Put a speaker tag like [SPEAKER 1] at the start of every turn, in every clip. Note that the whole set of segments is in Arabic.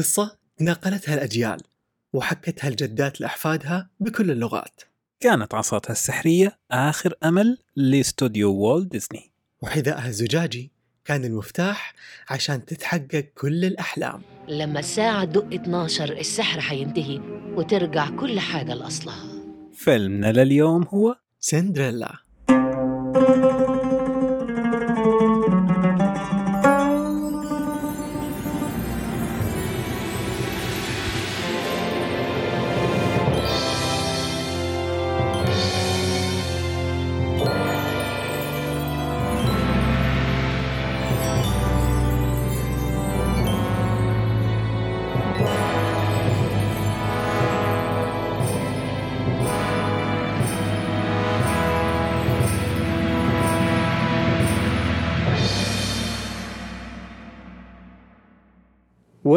[SPEAKER 1] قصة تناقلتها الأجيال وحكتها الجدات لأحفادها بكل اللغات.
[SPEAKER 2] كانت عصاتها السحرية آخر أمل لاستوديو والت ديزني.
[SPEAKER 1] وحذائها الزجاجي كان المفتاح عشان تتحقق كل الأحلام.
[SPEAKER 3] لما الساعة تدق 12 السحر حينتهي وترجع كل حاجة لأصلها.
[SPEAKER 2] فيلمنا لليوم هو
[SPEAKER 1] سندريلا.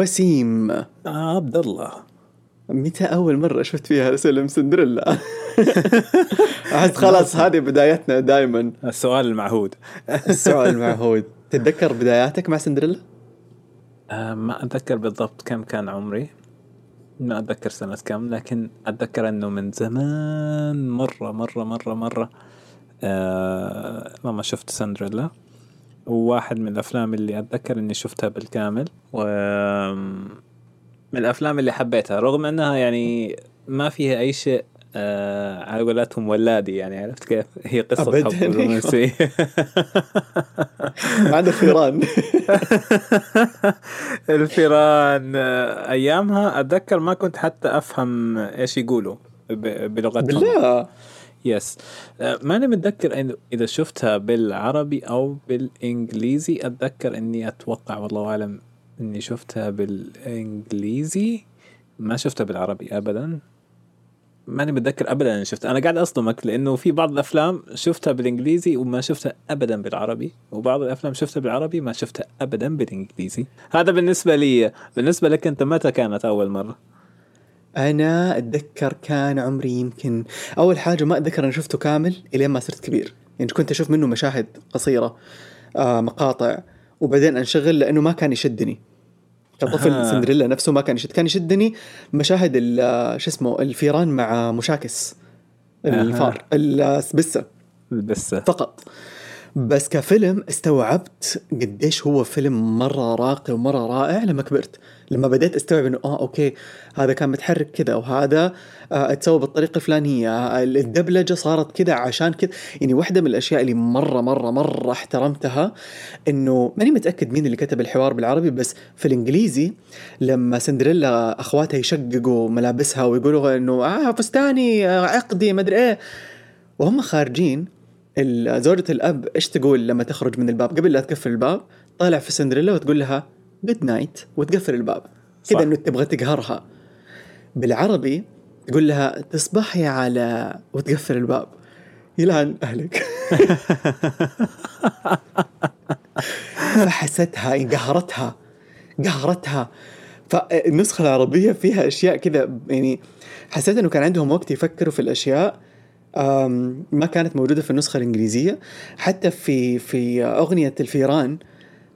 [SPEAKER 1] وسيم.
[SPEAKER 2] آه عبد الله.
[SPEAKER 1] متى أول مرة شفت فيها فيلم سندريلا؟ أحس خلاص هذه بدايتنا دائما
[SPEAKER 2] السؤال المعهود.
[SPEAKER 1] السؤال المعهود. تتذكر بداياتك مع سندريلا؟
[SPEAKER 2] آه ما أتذكر بالضبط كم كان عمري. ما أتذكر سنة كم لكن أتذكر أنه من زمان مرة مرة مرة مرة آه لما شفت سندريلا. وواحد من الأفلام اللي أتذكر إني شفتها بالكامل و من الأفلام اللي حبيتها رغم أنها يعني ما فيها أي شيء آه على قولتهم ولادي يعني عرفت كيف؟ هي قصة. حب رومانسية
[SPEAKER 1] ما عنده فيران.
[SPEAKER 2] الفيران آه، أيامها أتذكر ما كنت حتى أفهم إيش يقولوا بلغتهم.
[SPEAKER 1] بالله.
[SPEAKER 2] يس آه، ماني متذكر إذا شفتها بالعربي أو بالإنجليزي. أتذكر إني أتوقع والله أعلم إني شفتها بالإنجليزي. ما شفتها بالعربي ابدا. ماني متذكر ابدا إني شفتها. أنا قاعد أصدمك لأنه في بعض الأفلام شفتها بالإنجليزي وما شفتها ابدا بالعربي وبعض الأفلام شفتها بالعربي ما شفتها ابدا بالإنجليزي. هذا بالنسبة لي. بالنسبة لك أنت متى كانت أول مرة؟
[SPEAKER 1] أنا أتذكر كان عمري يمكن أول حاجة ما أتذكر أنا شفته كامل إلين ما صرت كبير. يعني كنت أشوف منه مشاهد قصيرة آه مقاطع وبعدين أنشغل لأنه ما كان يشدني. كطفل
[SPEAKER 2] أها.
[SPEAKER 1] سندريلا نفسه ما كان يشد كان يشدني مشاهد آه، شو اسمه الفيران مع مشاكس الفار السبسة
[SPEAKER 2] بس
[SPEAKER 1] فقط. بس كفيلم استوعبت قديش هو فيلم مرة راقي ومرة رائع لما كبرت. لما بديت استوعب إنه آه أوكي هذا كان متحرك كذا وهذا آه اتسوى بالطريقة الفلانية آه الدبلجة صارت كذا عشان كذا. يعني واحدة من الأشياء اللي مرة مرة مرة احترمتها إنه ماني متأكد مين اللي كتب الحوار بالعربي بس في الإنجليزي لما سندريلا اخواتها يشققوا ملابسها ويقولوا إنه آه فستاني آه عقدي مدري إيه وهم خارجين زوجة الأب إيش تقول لما تخرج من الباب؟ قبل لا تقفل الباب طالع في سندريلا وتقول لها جود نايت وتقفل الباب. كذا إنه تبغى تقهرها. بالعربي تقول لها تصبحي على وتقفل الباب. يلعن أهلك. فحستها قهرتها قهرتها. فالنسخة العربية فيها أشياء كذا يعني حسيت إنه كان عندهم وقت يفكروا في الأشياء. ما كانت موجودة في النسخة الإنجليزية. حتى في في أغنية الفيران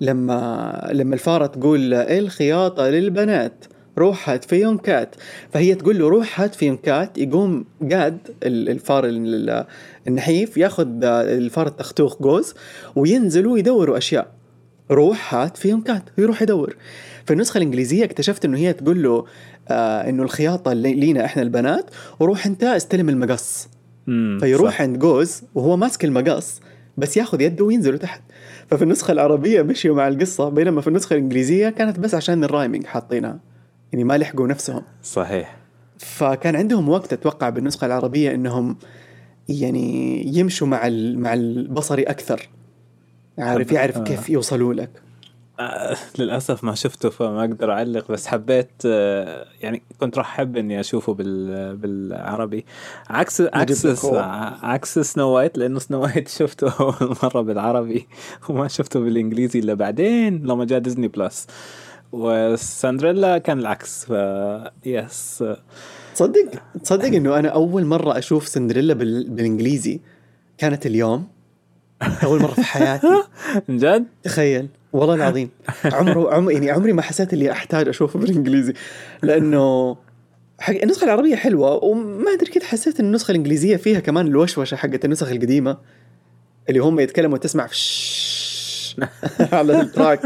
[SPEAKER 1] لما لما الفارة تقول الخياطة للبنات روح هات في يونكات فهي تقول له روح هات في يونكات يقوم قاد ال- الفار ال- ال- النحيف ياخذ الفار التختوخ جوز وينزلوا يدوروا أشياء. روح هات في يونكات يروح يدور. في النسخة الإنجليزية اكتشفت إنه هي تقول له آه إنه الخياطة اللي لينا إحنا البنات وروح أنت استلم المقص. فيروح
[SPEAKER 2] صح.
[SPEAKER 1] عند جوز وهو ماسك المقص بس ياخذ يده وينزلوا تحت ففي النسخة العربية مشيوا مع القصة بينما في النسخة الإنجليزية كانت بس عشان الرايمنج حاطينها. يعني ما لحقوا نفسهم.
[SPEAKER 2] صحيح.
[SPEAKER 1] فكان عندهم وقت أتوقع بالنسخة العربية إنهم يعني يمشوا مع مع البصري أكثر. عارف يعرف
[SPEAKER 2] آه.
[SPEAKER 1] كيف يوصلوا لك.
[SPEAKER 2] آه، للأسف ما شفته فما أقدر أعلق بس حبيت آه، يعني كنت راح أحب إني أشوفه بال بالعربي. عكس عكس. عكس سنو وايت لأنه سنو وايت شفته أول مرة بالعربي وما شفته بالإنجليزي إلا بعدين لما جاء ديزني بلس. وساندريلا كان العكس ف yes
[SPEAKER 1] تصدق تصدق إنه أنا أول مرة أشوف سندريلا بال... بالإنجليزي كانت اليوم؟ أول مرة في حياتي.
[SPEAKER 2] جد؟
[SPEAKER 1] تخيل. والله العظيم. عمره عم يعني عمري ما حسيت اللي أحتاج اشوفه بالإنجليزي. لأنه حق النسخة العربية حلوة وما أدري كده حسيت إن النسخة الإنجليزية فيها كمان الوشوشة حقت النسخ القديمة اللي هم يتكلموا وتسمع فش على ال track.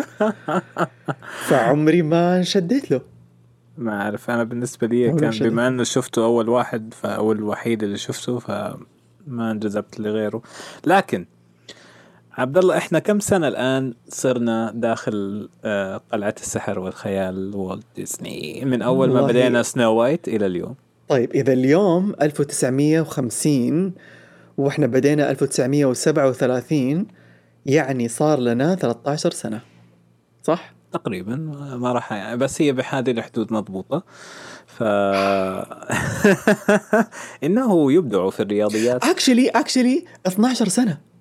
[SPEAKER 1] فعمري ما انشديت له.
[SPEAKER 2] ما أعرف أنا بالنسبة لي كان. بما إنه شفته أول واحد ف- أو الوحيد اللي شفته فما انجذبت لغيره. لكن عبد الله إحنا كم سنة الآن صرنا داخل آه، قلعة السحر والخيال والت ديزني؟ من أول ما بدينا سنو وايت إلى اليوم.
[SPEAKER 1] طيب إذا اليوم 1950 وإحنا بدينا 1937 يعني صار لنا 13 سنة. صح؟
[SPEAKER 2] تقريبا ما راح يعني بس هي بهذه الحدود مضبوطة. ف إنه يبدع في الرياضيات.
[SPEAKER 1] actually actually 12 سنة.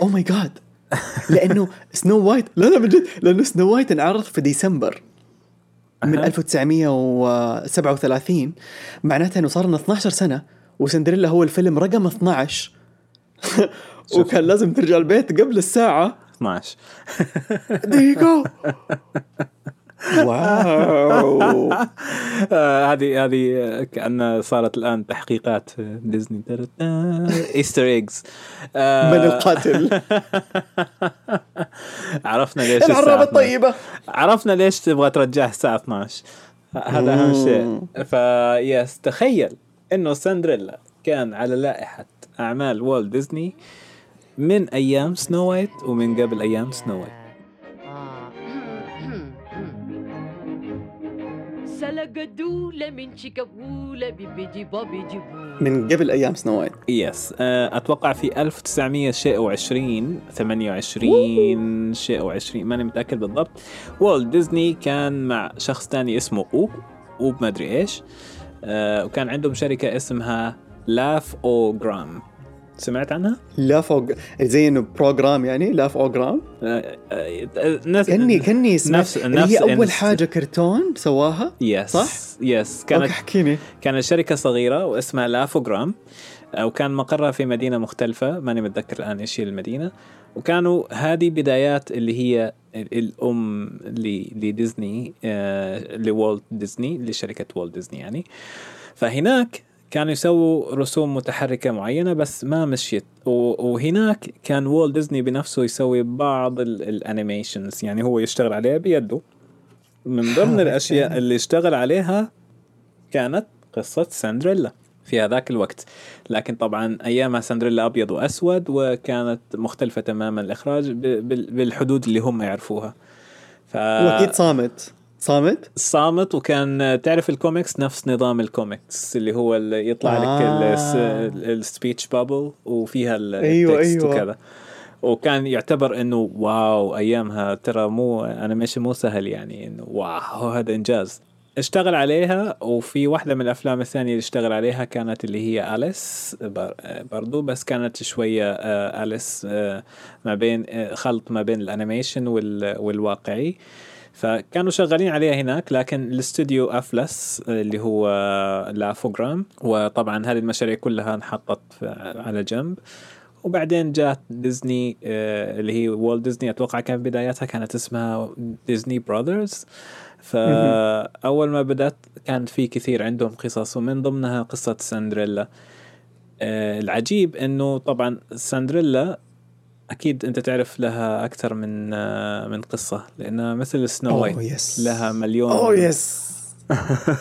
[SPEAKER 1] oh my God لأنه سنو وايت لا لا من جد. لأنه سنو وايت انعرض في ديسمبر من
[SPEAKER 2] أها.
[SPEAKER 1] 1937 معناتها إنه صار لنا 12 سنة وسندريلا هو الفيلم رقم 12 وكان لازم ترجع البيت قبل الساعة.
[SPEAKER 2] 12
[SPEAKER 1] there you go.
[SPEAKER 2] wow. هذه هذه كأنها صارت الآن تحقيقات ديزني. Easter eggs
[SPEAKER 1] من القاتل.
[SPEAKER 2] عرفنا ليش
[SPEAKER 1] العرابة
[SPEAKER 2] 12.
[SPEAKER 1] الطيبة.
[SPEAKER 2] عرفنا ليش تبغى ترجعها الساعة 12 هذا أهم شيء. ف yes تخيل إنه سندريلا كان على لائحة أعمال والت ديزني من أيام سنو وايت ومن قبل أيام سنو وايت
[SPEAKER 4] من
[SPEAKER 1] قبل أيام سنو وايت
[SPEAKER 2] yes آه، أتوقع في 1900 شيء و20 28 شيء و20 ماني متأكد بالضبط. والت ديزني كان مع شخص تاني اسمه Ub Ub ما ادري إيش. آه، وكان عندهم شركة اسمها Laugh-O-Gram سمعت عنها؟
[SPEAKER 1] لا فوق زي إنه program يعني لا فوقرام
[SPEAKER 2] آه، آه، آه، نفس
[SPEAKER 1] كأني كاني سمعت
[SPEAKER 2] نفس-
[SPEAKER 1] اللي هي
[SPEAKER 2] نفس أول
[SPEAKER 1] حاجة كرتون سواها
[SPEAKER 2] yes
[SPEAKER 1] صح؟
[SPEAKER 2] yes
[SPEAKER 1] كانت actually
[SPEAKER 2] كانت شركة صغيرة واسمها Laugh-O-Gram وكان مقرها في مدينة مختلفة ماني متذكر الآن إيش هي المدينة. وكانوا هذه بدايات اللي هي ال- الأم ل- لديزني آه، لوالت ديزني لشركة والت ديزني يعني. فهناك كانوا يسووا رسوم متحركة معينة بس ما مشيت. وهناك كان والت ديزني بنفسه يسوي بعض ال- ال animations يعني هو يشتغل عليها بيده. من ضمن الأشياء اللي اشتغل عليها كانت قصة سندريلا في هذاك الوقت. لكن طبعا أيامها سندريلا أبيض وأسود وكانت مختلفة تماما الإخراج بالحدود اللي هم يعرفوها. ف
[SPEAKER 1] وأكيد صامت. صامت
[SPEAKER 2] صامت وكان تعرف الكوميكس نفس نظام الكوميكس اللي هو اللي يطلع لك
[SPEAKER 1] آه.
[SPEAKER 2] ال speech bubble وفيها
[SPEAKER 1] أيوة،
[SPEAKER 2] ال text
[SPEAKER 1] أيوة.
[SPEAKER 2] وكذا وكان يعتبر إنه wow أيامها ترى مو animation مو سهل يعني إنه wow هذا إنجاز اشتغل عليها وفي واحدة من الأفلام الثانية اللي اشتغل عليها كانت اللي هي أليس بر- برضو بس كانت شوية آه، أليس آه، ما بين آه، خلط ما بين ال animation وال- والواقعي فكانوا شغالين عليها هناك لكن الاستوديو أفلس آه، اللي هو Laugh-O-Gram وطبعا هذه المشاريع كلها انحطت في- على جنب. وبعدين جات ديزني آه، اللي هي والت ديزني أتوقع كان بداياتها كانت اسمها Disney Brothers فاول ما بدأت كان في كثير عندهم قصص ومن ضمنها قصة سندريلا آه، العجيب إنه طبعا سندريلا أكيد أنت تعرف لها أكثر من آه، من قصة لانها مثل سنو وايت لها مليون
[SPEAKER 1] oh yes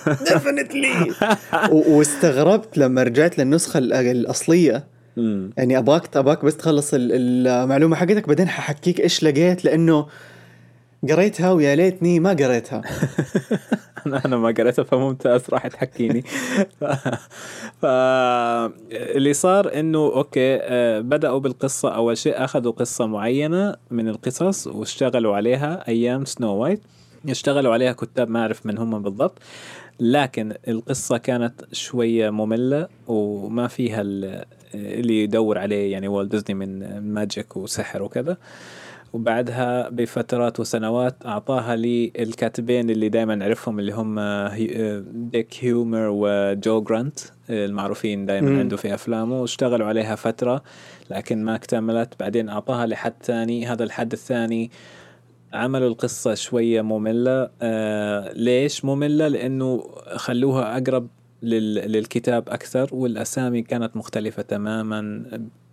[SPEAKER 1] definitely واستغربت لما رجعت للنسخة ال-
[SPEAKER 2] الأصلية.
[SPEAKER 1] يعني أباك أباك بس تخلص ال- المعلومة حقتك بعدين ححكيك إيش لقيت لأنه قريتها ويا ليتني ما قريتها.
[SPEAKER 2] أنا ما قريتها فممتاز راح تحكيني. ف... ف... اللي صار إنه أوكي آه، بدأوا بالقصة. أول شيء أخذوا قصة معينة من القصص واشتغلوا عليها أيام سنو وايت اشتغلوا عليها كتاب ما أعرف من هم بالضبط. لكن القصة كانت شوية مملة وما فيها ال- اللي يدور عليه يعني والت ديزني من magic وسحر وكذا. وبعدها بفترات وسنوات أعطاها لي الكاتبين اللي دائما نعرفهم اللي هم هي- ديك هيومر وجو جرانت المعروفين دائما. عنده في أفلامه واشتغلوا عليها فترة لكن ما اكتملت. بعدين أعطاها لحد ثاني هذا الحد الثاني. عملوا القصة شوية مملة. آه ليش مملة؟ لأنه خلوها أقرب لل... للكتاب أكثر والأسامي كانت مختلفة تماما.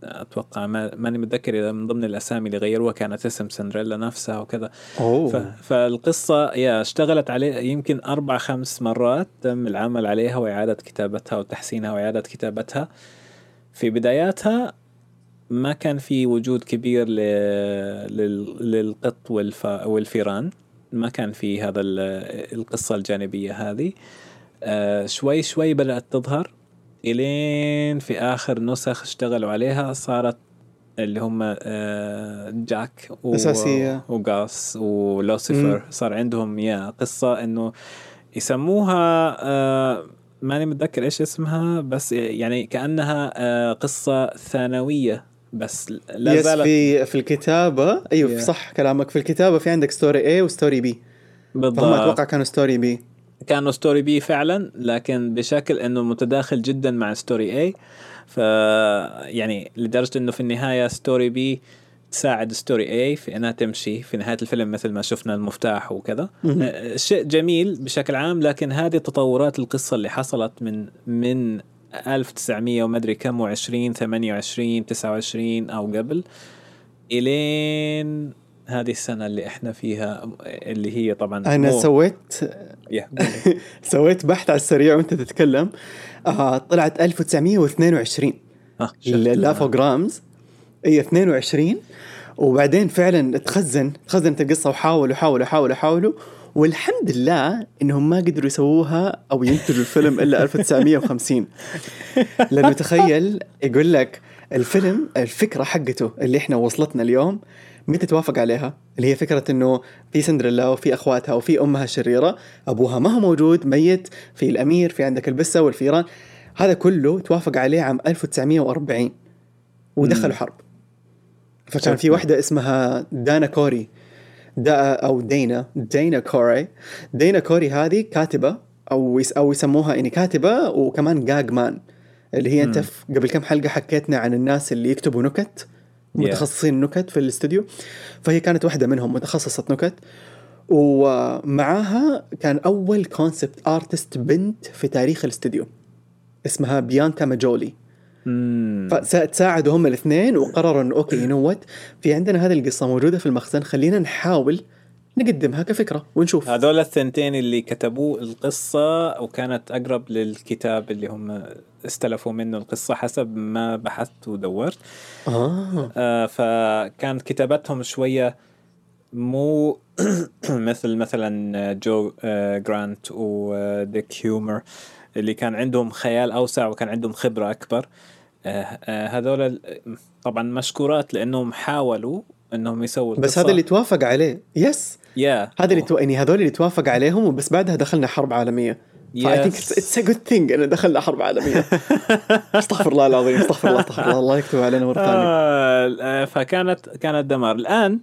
[SPEAKER 2] أتوقع ما... ماني متذكر إذا من ضمن الأسامي اللي غيروها كانت اسم سندريلا نفسها وكذا. ف...
[SPEAKER 1] اوه
[SPEAKER 2] فالقصة يا اشتغلت عليه يمكن أربع خمس مرات تم العمل عليها وإعادة كتابتها وتحسينها وإعادة كتابتها. في بداياتها ما كان في وجود كبير ل... لل... للقط والف... والفيران. ما كان في هذا ال... القصة الجانبية هذه. آه شوي شوي بدأت تظهر. إلين في آخر نسخ اشتغلوا عليها صارت اللي هم آه جاك و...
[SPEAKER 1] أساسية.
[SPEAKER 2] وغاس ولوسيفر. صار عندهم يا قصة إنه يسموها آه ماني متذكر إيش اسمها بس يعني كأنها آه، قصة ثانوية بس لا زالت
[SPEAKER 1] في في الكتابة. أيوه
[SPEAKER 2] Yeah.
[SPEAKER 1] صح كلامك. في الكتابة في عندك story A و story B. فهم
[SPEAKER 2] بالضبط.
[SPEAKER 1] أتوقع كانوا story B.
[SPEAKER 2] كانوا story B فعلا لكن بشكل إنه متداخل جدا مع story A ف يعني لدرجة إنه في النهاية story B تساعد story A في إنها تمشي في نهاية الفيلم مثل ما شفنا المفتاح وكذا. آه، شيء جميل بشكل عام لكن هذه تطورات القصة اللي حصلت من من 1900 وما أدري كم و20 28 29 أو قبل إلين هذه السنة اللي إحنا فيها اللي هي طبعا
[SPEAKER 1] أنا
[SPEAKER 2] مو-
[SPEAKER 1] سويت سويت بحث على السريع وأنت تتكلم. آه طلعت 1922
[SPEAKER 2] ها
[SPEAKER 1] ال Laugh-O-Grams هي 22 وبعدين فعلا تخزن تخزنت القصة وحاولوا حاولوا حاولوا حاولوا. والحمد لله إنهم ما قدروا يسووها أو ينتجوا الفيلم إلا 1950 لأنه تخيل يقول لك الفيلم الفكرة حقته اللي إحنا وصلتنا اليوم متى توافق عليها؟ اللي هي فكرة إنه في سندريلا وفي أخواتها وفي أمها الشريرة، أبوها ما هو موجود ميت، في الأمير، في عندك البسة والفيران، هذا كله توافق عليه عام 1940 ودخلوا. حرب. فكان في. واحدة اسمها دانا كوري دا أو دينا دينا كوري دينا كوري هذه كاتبة أو يس أو يسموها يعني كاتبة وكمان gag man اللي هي أنت قبل كم حلقة حكيتنا عن الناس اللي يكتبوا نكت متخصصين نكت في الاستوديو فهي كانت واحدة منهم متخصصة نكت ومعاها كان أول concept artist بنت في تاريخ الاستوديو اسمها بيانكا ماجولي. فتساعدوا هم الاثنين وقرروا إنه okay والت في عندنا هذه القصة موجودة في المخزن خلينا نحاول نقدمها كفكرة ونشوف.
[SPEAKER 2] هذول الثنتين اللي كتبوا القصة وكانت أقرب للكتاب اللي هم استلفوا منه القصة حسب ما بحثت ودورت.
[SPEAKER 1] آه.
[SPEAKER 2] آه فكانت كتابتهم شوية مو مثل مثلا جو آه جرانت وديك هيومر اللي كان عندهم خيال أوسع وكان عندهم خبرة أكبر. آه آه هذول طبعا مشكورات لأنهم حاولوا أنهم يسووا
[SPEAKER 1] بس
[SPEAKER 2] القصة.
[SPEAKER 1] هذا اللي توافق عليه. yes
[SPEAKER 2] yeah
[SPEAKER 1] هذا اللي تو... يعني هذول اللي توافق عليهم وبس بعدها دخلنا حرب عالمية. ف I
[SPEAKER 2] think.
[SPEAKER 1] It's a good thing إنه دخلنا حرب عالمية. استغفر الله العظيم استغفر الله استغفر الله. الله يكتب علينا مرة ثانية.
[SPEAKER 2] آه آه، فكانت كانت دمار. الآن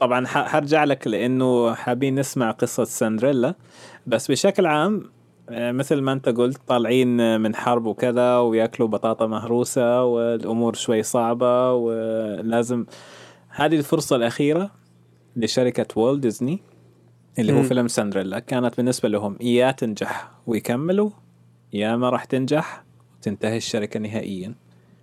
[SPEAKER 2] طبعا حرجع لك لإنه حابين نسمع قصة سندريلا بس بشكل عام آه، مثل ما أنت قلت طالعين من حرب وكذا وياكلوا بطاطا مهروسة والأمور شوي صعبة ولازم هذه الفرصة الأخيرة. لشركة والت ديزني اللي هو. فيلم سندريلا كانت بالنسبة لهم يا تنجح ويكملوا يا ما راح تنجح وتنتهي الشركة نهائيا.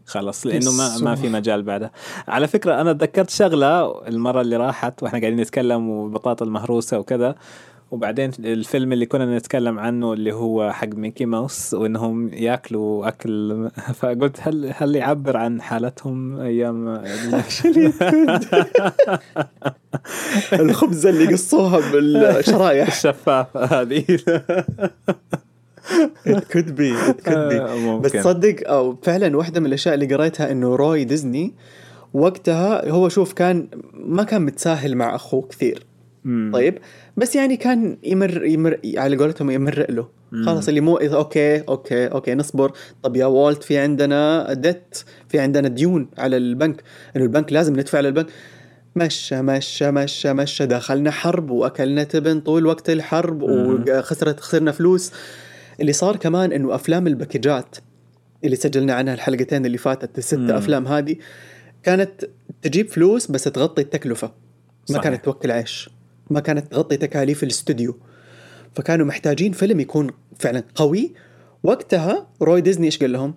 [SPEAKER 2] خلاص لأنه ما ما في مجال بعدها على فكرة أنا تذكرت شغلة المرة اللي راحت وإحنا قاعدين نتكلم وبطاطا المهروسة وكذا. وبعدين الفيلم اللي كنا نتكلم عنه اللي هو حق ميكي ماوس وإنهم يأكلوا أكل فقلت هل هل يعبر عن حالتهم أيام
[SPEAKER 1] الخبز اللي قصوها بالشرايح.
[SPEAKER 2] الشفافه هذه.
[SPEAKER 1] It could be it could be.
[SPEAKER 2] آه،
[SPEAKER 1] بس. تصدق أو فعلا واحدة من الأشياء اللي قريتها إنه روي ديزني وقتها هو شوف كان ما كان متساهل مع أخوه كثير.
[SPEAKER 2] مم.
[SPEAKER 1] طيب بس يعني كان يمر يمر على قولتهم يمرق له. خلاص اللي مو okay okay okay نصبر. طب يا والت في عندنا ديت في عندنا ديون على البنك. إنه البنك لازم ندفع للبنك مشى مشى مشى مشى. دخلنا حرب وأكلنا تبن طول وقت الحرب وخسرت خسرنا فلوس. اللي صار كمان إنه أفلام الباكجات اللي سجلنا عنها الحلقتين اللي فاتت الست. أفلام هذه كانت تجيب فلوس بس تغطي التكلفة. ما
[SPEAKER 2] صحيح.
[SPEAKER 1] كانت توكل عيش. ما كانت تغطي تكاليف الاستوديو. فكانوا محتاجين فيلم يكون فعلا قوي. وقتها روي ديزني إيش قال لهم؟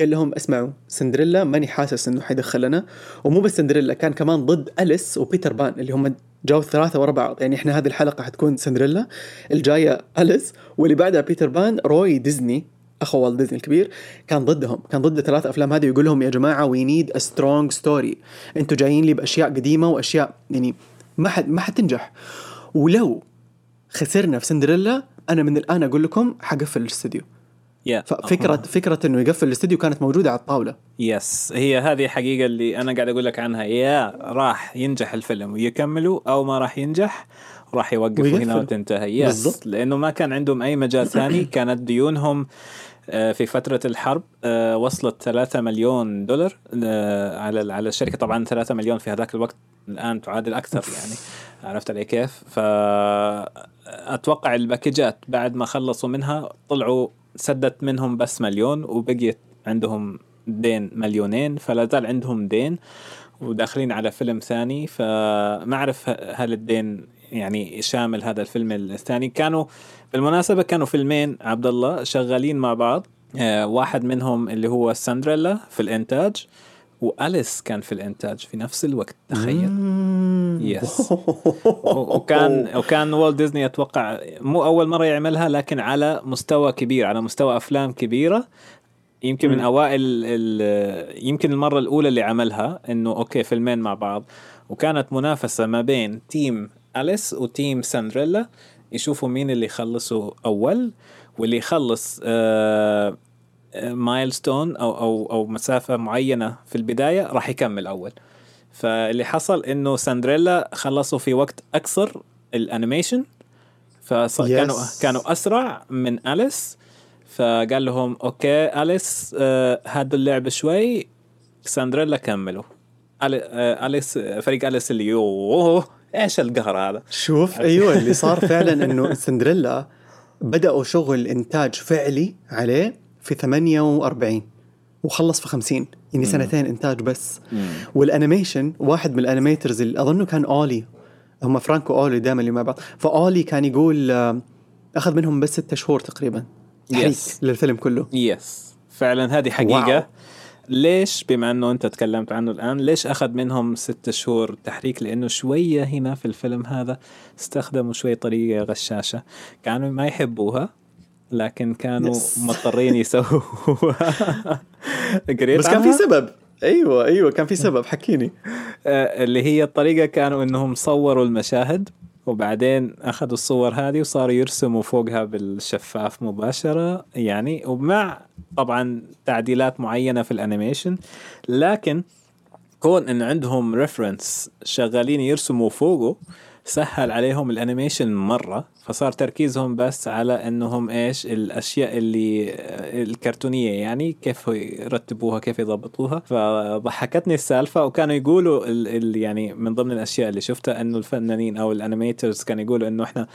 [SPEAKER 1] قال لهم اسمعوا سندريلا ماني حاسس إنه حيدخلنا ومو بس سندريلا كان كمان ضد أليس وبيتر بان اللي هم جاوا الثلاثه ورا بعض. يعني إحنا هذه الحلقة حتكون سندريلا الجاية أليس واللي بعدها بيتر بان روي ديزني أخو والت ديزني الكبير كان ضدهم. كان ضد الثلاث أفلام هذه ويقول لهم يا جماعة we need a strong story أنتوا جايين لي بأشياء قديمة وأشياء يعني ما حد ما حتنجح. ولو خسرنا في سندريلا أنا من الآن أقول لكم حقفل الاستوديو.
[SPEAKER 2] yeah
[SPEAKER 1] ففكره فكره إنه يقفل الاستوديو كانت موجودة على الطاولة.
[SPEAKER 2] yes هي هذه حقيقة اللي أنا قاعد أقول لك عنها. يا راح ينجح الفيلم. ويكملوا أو ما راح ينجح راح يوقفوا
[SPEAKER 1] ويقفل.
[SPEAKER 2] هنا وتنتهي. yes
[SPEAKER 1] بالضبط.
[SPEAKER 2] لأنه ما كان عندهم أي مجال ثاني. كانت ديونهم في فترة الحرب آه، وصلت 3 مليون دولار آه، على على الشركة. طبعا 3 مليون في هذاك الوقت الآن تعادل أكثر يعني. عرفت علي كيف؟ فأتوقع الباكجات بعد ما خلصوا منها طلعوا سدت منهم بس مليون وبقيت عندهم دين مليونين فلا زال عندهم دين وداخلين على فيلم ثاني. فما أعرف هل الدين يعني شامل هذا الفيلم الثاني. كانوا بالمناسبة كانوا فيلمين عبد الله شغالين مع بعض. آه، واحد منهم اللي هو سندريلا في الإنتاج وأليس كان في الإنتاج في نفس الوقت تخيل. yes وكان وكان والت ديزني أتوقع مو أول مرة يعملها لكن على مستوى كبير على مستوى أفلام كبيرة. يمكن من. أوائل ال- يمكن المرة الأولى اللي عملها إنه okay فيلمين مع بعض. وكانت منافسة ما بين team أليس و team ساندريلا يشوفوا مين اللي يخلصوا أول واللي يخلص آه milestone أو أو أو مسافة معينة في البداية راح يكمل أول. فاللي حصل إنه ساندريلا خلصوا في وقت أقصر ال animation فكانوا
[SPEAKER 1] Yes.
[SPEAKER 2] كانوا أسرع من أليس. فقال لهم okay أليس آه هدوا اللعبة شوي. ساندريلا كملوا. آه، أليس فريق أليس اللي يوه. إيش القهر هذا؟
[SPEAKER 1] شوف أيوه اللي صار فعلا إنه سندريلا بدأوا شغل إنتاج فعلي عليه في 48 وخلص في 50 يعني سنتين إنتاج بس. وال animation واحد من ال animators اللي أظنه كان أولي. هم فرانك وأولي دائما اللي مع بعض. فأولي كان يقول آه، أخذ منهم بس ستة شهور تقريبا.
[SPEAKER 2] Yes.
[SPEAKER 1] للفيلم كله.
[SPEAKER 2] yes فعلا هذه حقيقة.
[SPEAKER 1] wow.
[SPEAKER 2] ليش بما إنه أنت تكلمت عنه الآن ليش أخذ منهم ستة شهور تحريك؟ لأنه شوية هنا في الفيلم هذا استخدموا شوي طريقة غشاشة. كانوا ما يحبوها لكن كانوا
[SPEAKER 1] Yes.
[SPEAKER 2] مضطرين يسووها.
[SPEAKER 1] بس كان في؟ سبب. أيوه أيوه كان في سبب. حكيني.
[SPEAKER 2] آه، اللي هي الطريقة كانوا إنهم صوروا المشاهد. وبعدين أخذوا الصور هذه وصاروا يرسموا فوقها بالشفاف مباشرة. يعني ومع طبعا تعديلات معينة في الأنيميشن لكن كون إن عندهم reference شغالين يرسموا فوقه سهل عليهم ال animation مرة فصار تركيزهم بس على إنهم إيش الأشياء اللي الكرتونية يعني كيف يرتبوها كيف يضبطوها. فضحكتني السالفة وكانوا يقولوا ال ال يعني من ضمن الأشياء اللي شفتها إنه الفنانين أو ال animators كانوا يقولوا إنه إحنا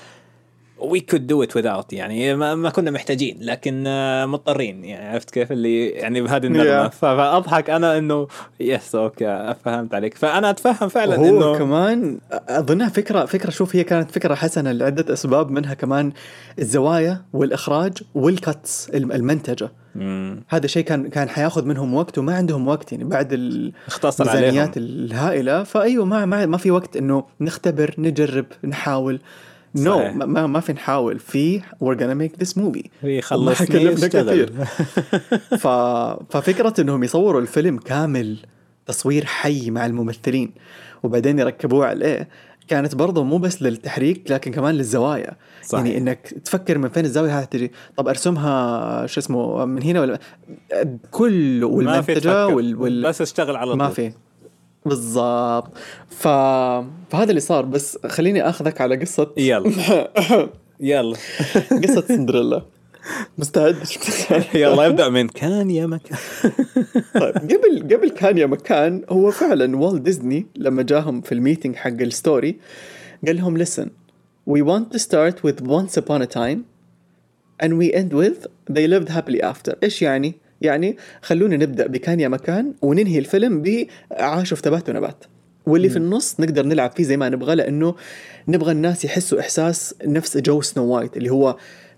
[SPEAKER 2] we could do it without يعني ما, ما كنا محتاجين لكن آه، مضطرين يعني عرفت كيف؟ اللي يعني بهذه النغمة.
[SPEAKER 1] Yeah.
[SPEAKER 2] فأضحك أنا إنه yes okay فهمت عليك. فأنا أتفهم فعلا
[SPEAKER 1] هو
[SPEAKER 2] إنه
[SPEAKER 1] كمان أظنها فكرة فكرة شوف هي كانت فكرة حسنة لعدة أسباب منها كمان الزوايا والإخراج وال cuts الم- المنتجة.
[SPEAKER 2] مم.
[SPEAKER 1] هذا شيء كان كان حياخذ منهم وقت وما عندهم وقت يعني بعد الميزانيات الهائلة. فأيوة ما ما, ما في وقت إنه نختبر نجرب نحاول.
[SPEAKER 2] no
[SPEAKER 1] no, ما, ما في نحاول في we're gonna make this movie
[SPEAKER 2] هي
[SPEAKER 1] ما
[SPEAKER 2] خلصني
[SPEAKER 1] حكلفنا
[SPEAKER 2] يشتغل
[SPEAKER 1] كثير. ف... ففكرة إنهم يصوروا الفيلم كامل تصوير حي مع الممثلين وبعدين يركبوه عليه كانت برضه مو بس للتحريك لكن كمان للزوايا
[SPEAKER 2] صحيح.
[SPEAKER 1] يعني إنك تفكر من فين الزاوية هذه تجي طب أرسمها شو اسمه من هنا ولا كل
[SPEAKER 2] ما في والمنتجة.
[SPEAKER 1] وال... وال...
[SPEAKER 2] بس اشتغل على
[SPEAKER 1] ما. في بالضبط. ف... فهذا اللي صار بس خليني أخذك على قصة
[SPEAKER 2] يلا. يلا.
[SPEAKER 1] قصة سندريلا. مستعد؟
[SPEAKER 2] يلا ابدأ من كان يا مكان.
[SPEAKER 1] طيب قبل قبل كان يا مكان هو فعلا والت ديزني لما جاهم في ال meeting حق ال story قال لهم listen we want to start with once upon a time and we end with they lived happily after. إيش يعني؟ يعني خلونا نبدأ بكان يا مكان وننهي الفيلم بعاشوا في تبات ونبات. واللي في النص نقدر نلعب فيه زي ما نبغى لأنه نبغى الناس يحسوا إحساس نفس جو سنو وايت اللي هو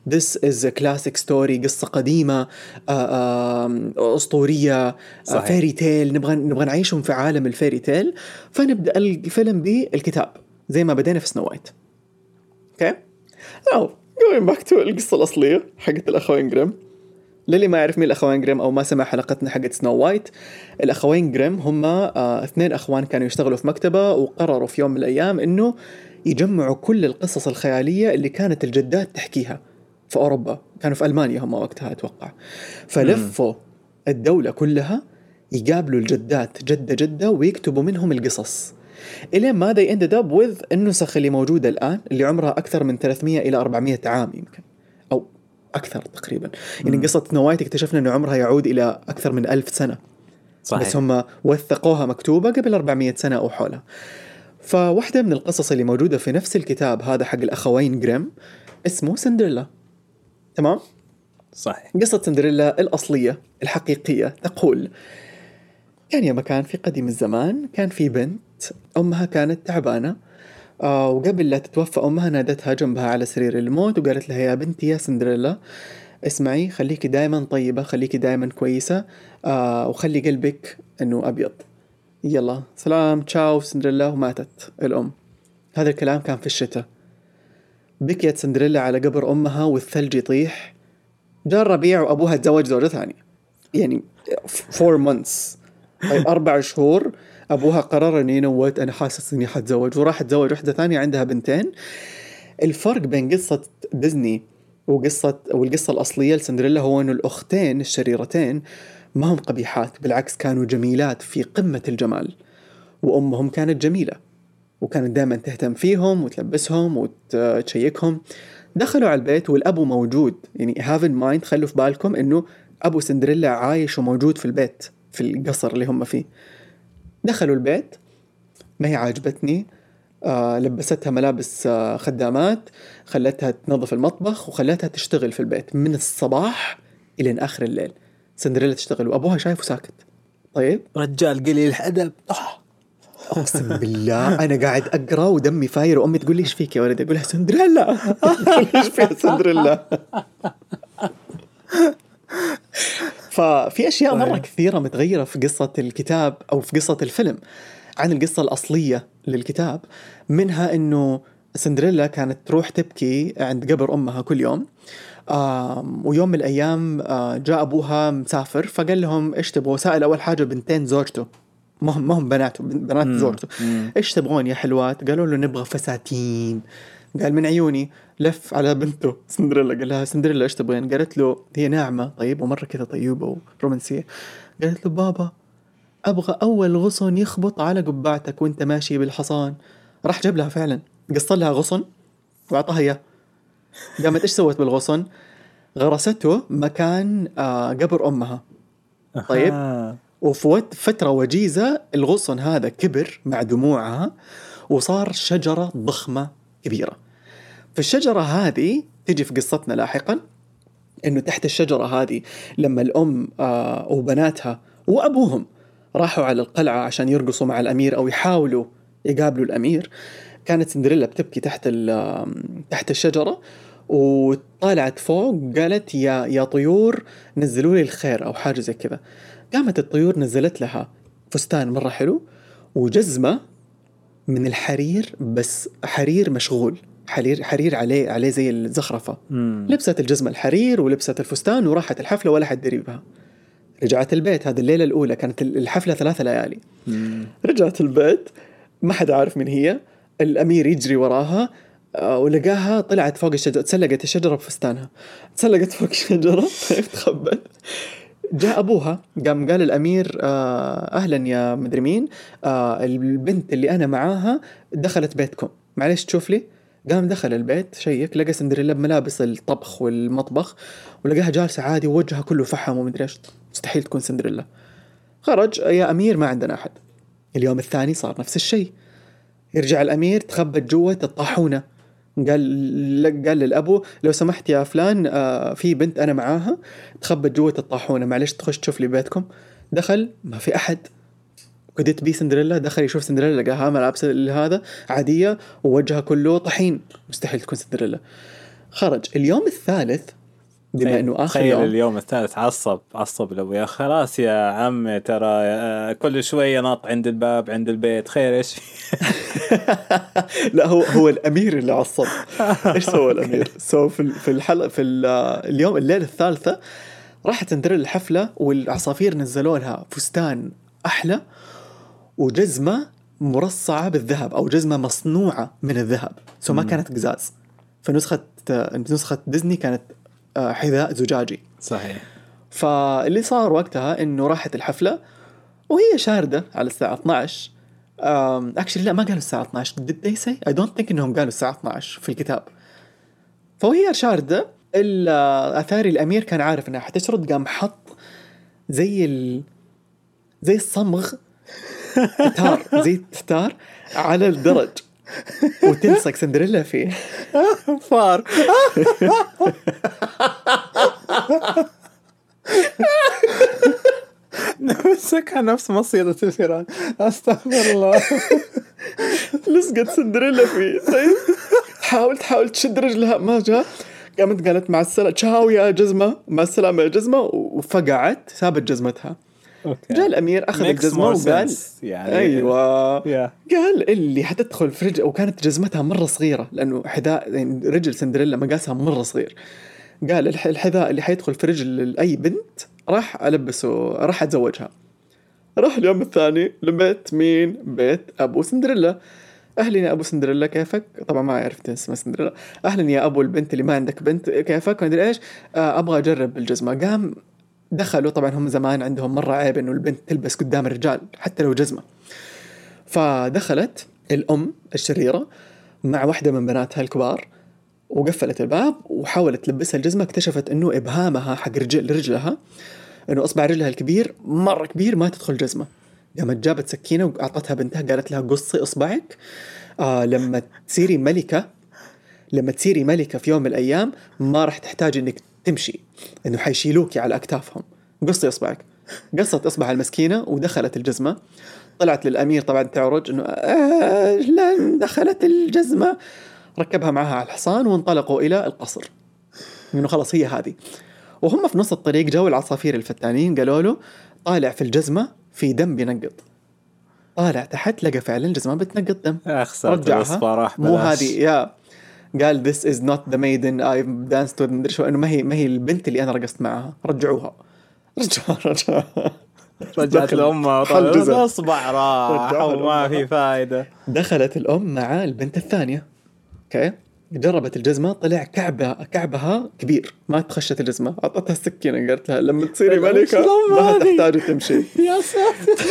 [SPEAKER 1] This is a classic story قصة قديمة آه، آه، أسطورية. fairy tale نبغى نبغى نعيشهم في عالم ال fairy tale فنبدأ الفيلم بالكتاب زي ما بدينا في سنو وايت. okay؟ أو going back to القصة الأصلية حقت الأخوين جريم للي ما يعرف مين الأخوين جريم أو ما سمع حلقتنا حقت سنو وايت الأخوين جريم هم آه اثنين أخوان كانوا يشتغلوا في مكتبة وقرروا في يوم من الأيام إنه يجمعوا كل القصص الخيالية اللي كانت الجدات تحكيها في أوروبا. كانوا في ألمانيا هم وقتها أتوقع. فلفوا الدولة كلها يقابلوا الجدات جدة جدة ويكتبوا منهم القصص. الين ما they ended up with النسخ اللي موجودة الآن اللي عمرها أكثر من 300 إلى 400 عام يمكن. أو أكثر تقريبا. يعني قصة نوايت اكتشفنا إنه عمرها يعود إلى أكثر من ألف سنة.
[SPEAKER 2] صحيح.
[SPEAKER 1] بس هم وثقوها مكتوبة قبل 400 سنة أو حولها. فواحدة من القصص اللي موجودة في نفس الكتاب هذا حق الأخوين جريم اسمه سندريلا. تمام؟
[SPEAKER 2] صحيح.
[SPEAKER 1] قصة سندريلا الأصلية الحقيقية. تقول كان يا مكان في قديم الزمان كان في بنت أمها كانت تعبانة آه وقبل لا تتوفى أمها نادتها جنبها على سرير الموت وقالت لها يا بنتي يا سندريلا اسمعي خليكي دائما طيبة خليكي دائما كويسة آه وخلي قلبك أنه أبيض. يلا سلام تشاو سندريلا وماتت الأم. هذا الكلام كان في الشتاء. بكيت سندريلا على قبر أمها والثلج يطيح. جاء الربيع وأبوها تزوج زوجة ثانية. يعني four months أربع شهور أبوها قرر إنه you know what أنا حاسس إني حتزوج وراح تزوج واحدة ثانية عندها بنتين. الفرق بين قصة ديزني وقصة والقصة الأصلية لسندريلا هو إنه الأختين الشريرتين ما هم قبيحات بالعكس كانوا جميلات في قمة الجمال. وأمهم كانت جميلة وكانت دائما تهتم فيهم وتلبسهم وتشيكهم. دخلوا على البيت والأبو موجود يعني have in mind خلوا في بالكم إنه أبو سندريلا عايش وموجود في البيت في القصر اللي هم فيه. دخلوا البيت. ما هي عاجبتني. آه لبستها ملابس آه خدامات خلتها تنظف المطبخ وخلتها تشتغل في البيت من الصباح إلى آخر الليل. سندريلا تشتغل وأبوها شايفه ساكت طيب؟
[SPEAKER 2] رجال قليل الأدب.
[SPEAKER 1] أقسم بالله أنا قاعد أقرأ ودمي فاير وأمي تقول لي إيش فيك يا ولد أقول لها سندريلا. إيش فيها سندريلا؟ ففي أشياء مرة
[SPEAKER 2] طيب.
[SPEAKER 1] كثيرة متغيرة في قصة الكتاب أو في قصة الفيلم عن القصة الأصلية للكتاب منها إنه سندريلا كانت تروح تبكي عند قبر أمها كل يوم ويوم من الأيام جاء أبوها مسافر فقال لهم إيش تبغوا سأل أول حاجة بنتين زوجته ما هم ما هم بناته بنات زوجته إيش تبغون يا حلوات؟ قالوا له نبغى فساتين. قال من عيوني لف على بنته. سندريلا قال لها سندريلا إيش تبغين؟ قالت له هي ناعمة. طيب ومرة كذا طيوبه ورومانسية. قالت له بابا أبغى أول غصن يخبط على قبعتك وأنت ماشي بالحصان. راح جاب لها فعلا. قص لها غصن وأعطاها إياه. قامت إيش سوت بالغصن؟ غرسته مكان آه قبر أمها. طيب. وفي فترة وجيزة الغصن هذا كبر مع دموعها وصار شجرة ضخمة. كبيرة. في الشجرة هذه تجي في قصتنا لاحقا إنه تحت الشجرة هذه لما الأم آه وبناتها وأبوهم راحوا على القلعة عشان يرقصوا مع الأمير أو يحاولوا يقابلوا الأمير كانت سندريلا بتبكي تحت تحت الشجرة وطالعت فوق قالت يا يا طيور نزلوا لي الخير أو حاجة زي كذا. قامت الطيور نزلت لها فستان مرة حلو وجزمة من الحرير بس حرير مشغول. حرير حرير عليه عليه زي الزخرفة.
[SPEAKER 2] مم.
[SPEAKER 1] لبست الجزمة الحرير ولبست الفستان وراحت الحفلة ولا حد دري بها رجعت البيت هذه الليلة الأولى كانت الحفلة ثلاثة ليالي.
[SPEAKER 2] مم.
[SPEAKER 1] رجعت البيت ما حد عارف من هي. الأمير يجري وراها آه، ولقاها طلعت فوق الشجرة تسلقت الشجرة بفستانها. تسلقت فوق الشجرة طيب تخبت جاء أبوها قام قال الأمير آه أهلا يا مدري مين آه البنت اللي أنا معاها دخلت بيتكم. معلش تشوف لي؟ قام دخل البيت شيك لقى سندريلا بملابس الطبخ والمطبخ ولقاها جالسة عادي ووجهها كله فحم ومدري إيش. مستحيل تكون سندريلا. خرج يا أمير ما عندنا أحد. اليوم الثاني صار نفس الشيء. يرجع الأمير تخبت جوة الطاحونه قال قال للأبو لو سمحت يا فلان آه في بنت أنا معاها تخبت جوة الطاحونة معلش تخش تشوف لي بيتكم. دخل ما في أحد. could it be سندريلا دخل يشوف سندريلا لقاها ملابس هذا عادية ووجهها كله طحين. مستحيل تكون سندريلا. خرج. اليوم الثالث بما انه
[SPEAKER 2] آخر
[SPEAKER 1] يوم.
[SPEAKER 2] اليوم الثالث عصب عصب لابويا خلاص يا عم ترى آه، كل شوية نط عند الباب عند البيت. خير إيش
[SPEAKER 1] لا هو هو الأمير اللي عصب. إيش سوى الأمير؟ so في في الحلقة في ال- اليوم الليلة الثالثة راحت سندريلا الحفلة والعصافير نزلوا لها فستان أحلى وجزمة مرصعة بالذهب أو جزمة مصنوعة من الذهب. so ما كانت قزاز في نسخه نسخة ديزني كانت آه، حذاء زجاجي.
[SPEAKER 2] صحيح.
[SPEAKER 1] فاللي صار وقتها إنه راحت الحفلة وهي شاردة على الساعة 12 actually لا ما قالوا الساعة 12 did they say? I don't think إنهم قالوا الساعة 12 في الكتاب. فوهي شاردة الاثاري الأمير كان عارف إنها حتشرد قام حط زي ال زي الصمغ تار زي التتار على الدرج. وتلصق سندريلا فيه.
[SPEAKER 2] فار. مسكها نفس مصيدة الفيران. أستغفر الله.
[SPEAKER 1] لصقت سندريلا فيه. طيب. تحاول تحاول تشد رجلها. ما جاء. قامت قالت مع السلامة. تشاو يا جزمة. مع السلامة يا جزمة. وفقعت. سابت جزمتها. جاء الأمير أخذ
[SPEAKER 2] Makes
[SPEAKER 1] الجزمة
[SPEAKER 2] more
[SPEAKER 1] وقال.
[SPEAKER 2] يعني
[SPEAKER 1] أيوة.
[SPEAKER 2] يا
[SPEAKER 1] قال اللي حتدخل في رجل وكانت جزمتها مرة صغيرة لأنه حذاء يعني رجل سندريلا مقاسها مرة صغير. قال الح- الحذاء اللي حيدخل في رجل أي بنت راح ألبسه راح أتزوجها. راح اليوم الثاني لبيت مين؟ بيت أبو سندريلا. أهلا يا أبو سندريلا كيفك؟ طبعا ما عرفت اسمها سندريلا. أهلا يا أبو البنت اللي ما عندك بنت كيفك؟ ما أدري إيش. آه أبغى أجرب الجزمة. قام دخلوا طبعا هم زمان عندهم مرة عيب إنه البنت تلبس قدام الرجال حتى لو جزمة. فدخلت الأم الشريرة مع واحدة من بناتها الكبار وقفلت الباب وحاولت تلبسها الجزمة اكتشفت إنه إبهامها حق رجل رجلها إنه أصبع رجلها الكبير مرة كبير ما تدخل جزمة. قامت جابت سكينة وأعطتها بنتها قالت لها قصي أصبعك. آه لما تصيري ملكة لما تصيري ملكة في يوم من الأيام ما راح تحتاج إنك تمشي إنه حيشيلوكي على أكتافهم. قصي إصبعك. قصت إصبع المسكينة ودخلت الجزمة. طلعت للأمير طبعا تعرج إنه آه لا دخلت الجزمة؟ ركبها معها على الحصان وانطلقوا إلى القصر. إنه خلاص هي هذه. وهم في نص الطريق جو العصافير الفتانين قالوا له طالع في الجزمة في دم بينقط طالع تحت لقى فعلا الجزمة بتنقط دم. رجعها. مو. هذه يا. قال this is not the maiden I danced with. مدري شو إنه ما هي ما هي البنت اللي أنا رقصت معها. رجعوها. رجعوها رجعوها.
[SPEAKER 2] رجعت وطلعت
[SPEAKER 1] جزم.
[SPEAKER 2] الاصبع راح. وما. في فايدة.
[SPEAKER 1] دخلت الأم مع البنت الثانية. أوكي؟ جربت الجزمة طلع كعبها كعبها كبير. ما تخشت الجزمة. أعطتها السكينه قالت لها لما تصيري ملكة
[SPEAKER 2] شلون
[SPEAKER 1] ما
[SPEAKER 2] هذه؟
[SPEAKER 1] تحتاجي تمشي.
[SPEAKER 2] يا ساتر.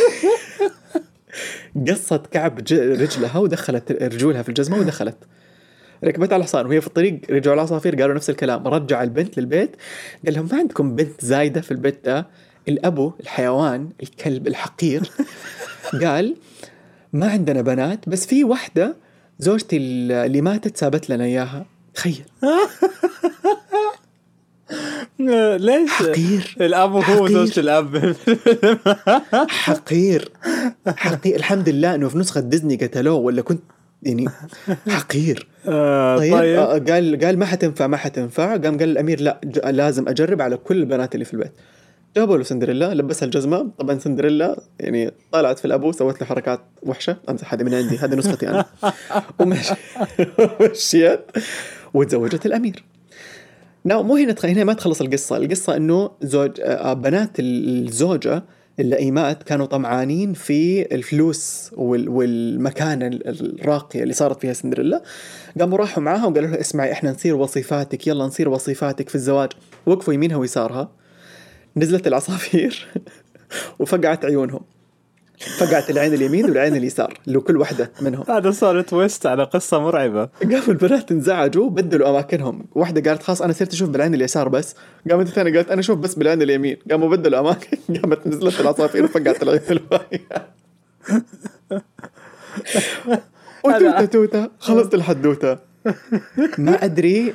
[SPEAKER 1] قصت كعب رجلها ودخلت رجولها في الجزمة ودخلت. ركبت على الحصان وهي في الطريق رجعوا العصافير قالوا نفس الكلام. رجع البنت للبيت قال لهم ما عندكم بنت زايدة في البيت؟ ده الأبو الحيوان الكلب الحقير. قال ما عندنا بنات بس في واحدة زوجتي اللي ماتت سابت لنا إياها. تخيل.
[SPEAKER 2] ليش؟
[SPEAKER 1] حقير.
[SPEAKER 2] الأب هو. زوجة الأب.
[SPEAKER 1] حقير. حقير. الحمد لله إنه في نسخة ديزني قتلوه ولا كنت يعني حقير.
[SPEAKER 2] آه،
[SPEAKER 1] طيب,
[SPEAKER 2] طيب.
[SPEAKER 1] آه، قال قال ما حتنفع ما حتنفع. قام قال الأمير لا لازم أجرب على كل البنات اللي في البيت. جابوا له سندريلا لبسها الجزمة. طبعا سندريلا يعني طلعت في الأبو سوت له حركات وحشة. امزح هذه من عندي هذه نسختي أنا. ومشي مشيت وتزوجت الأمير. ناو مو هنا. هنا ما تخلص القصة. القصة إنه زوج آه، بنات الزوجة اللئيمات كانوا طمعانين في الفلوس وال... والمكانه ال- الراقية اللي صارت فيها سندريلا. قاموا راحوا معاها وقالوا لها اسمعي إحنا نصير وصيفاتك يلا نصير وصيفاتك في الزواج. وقفوا يمينها ويسارها. نزلت العصافير وفقعت عيونهم. فقعت العين اليمين والعين اليسار اللي كل واحدة منهم.
[SPEAKER 2] هذا صار تويست على قصة مرعبة.
[SPEAKER 1] قاموا البنات انزعجوا بدلوا أماكنهم. واحدة قالت خلاص أنا صرت أشوف بالعين اليسار بس. قامت الثانية قالت أنا أشوف بس بالعين اليمين. قاموا بدلوا أماكن. قامت نزلت العصافير وفقعت العين الباقيه وتوتة توتة. خلصت الحدوتة. ما أدري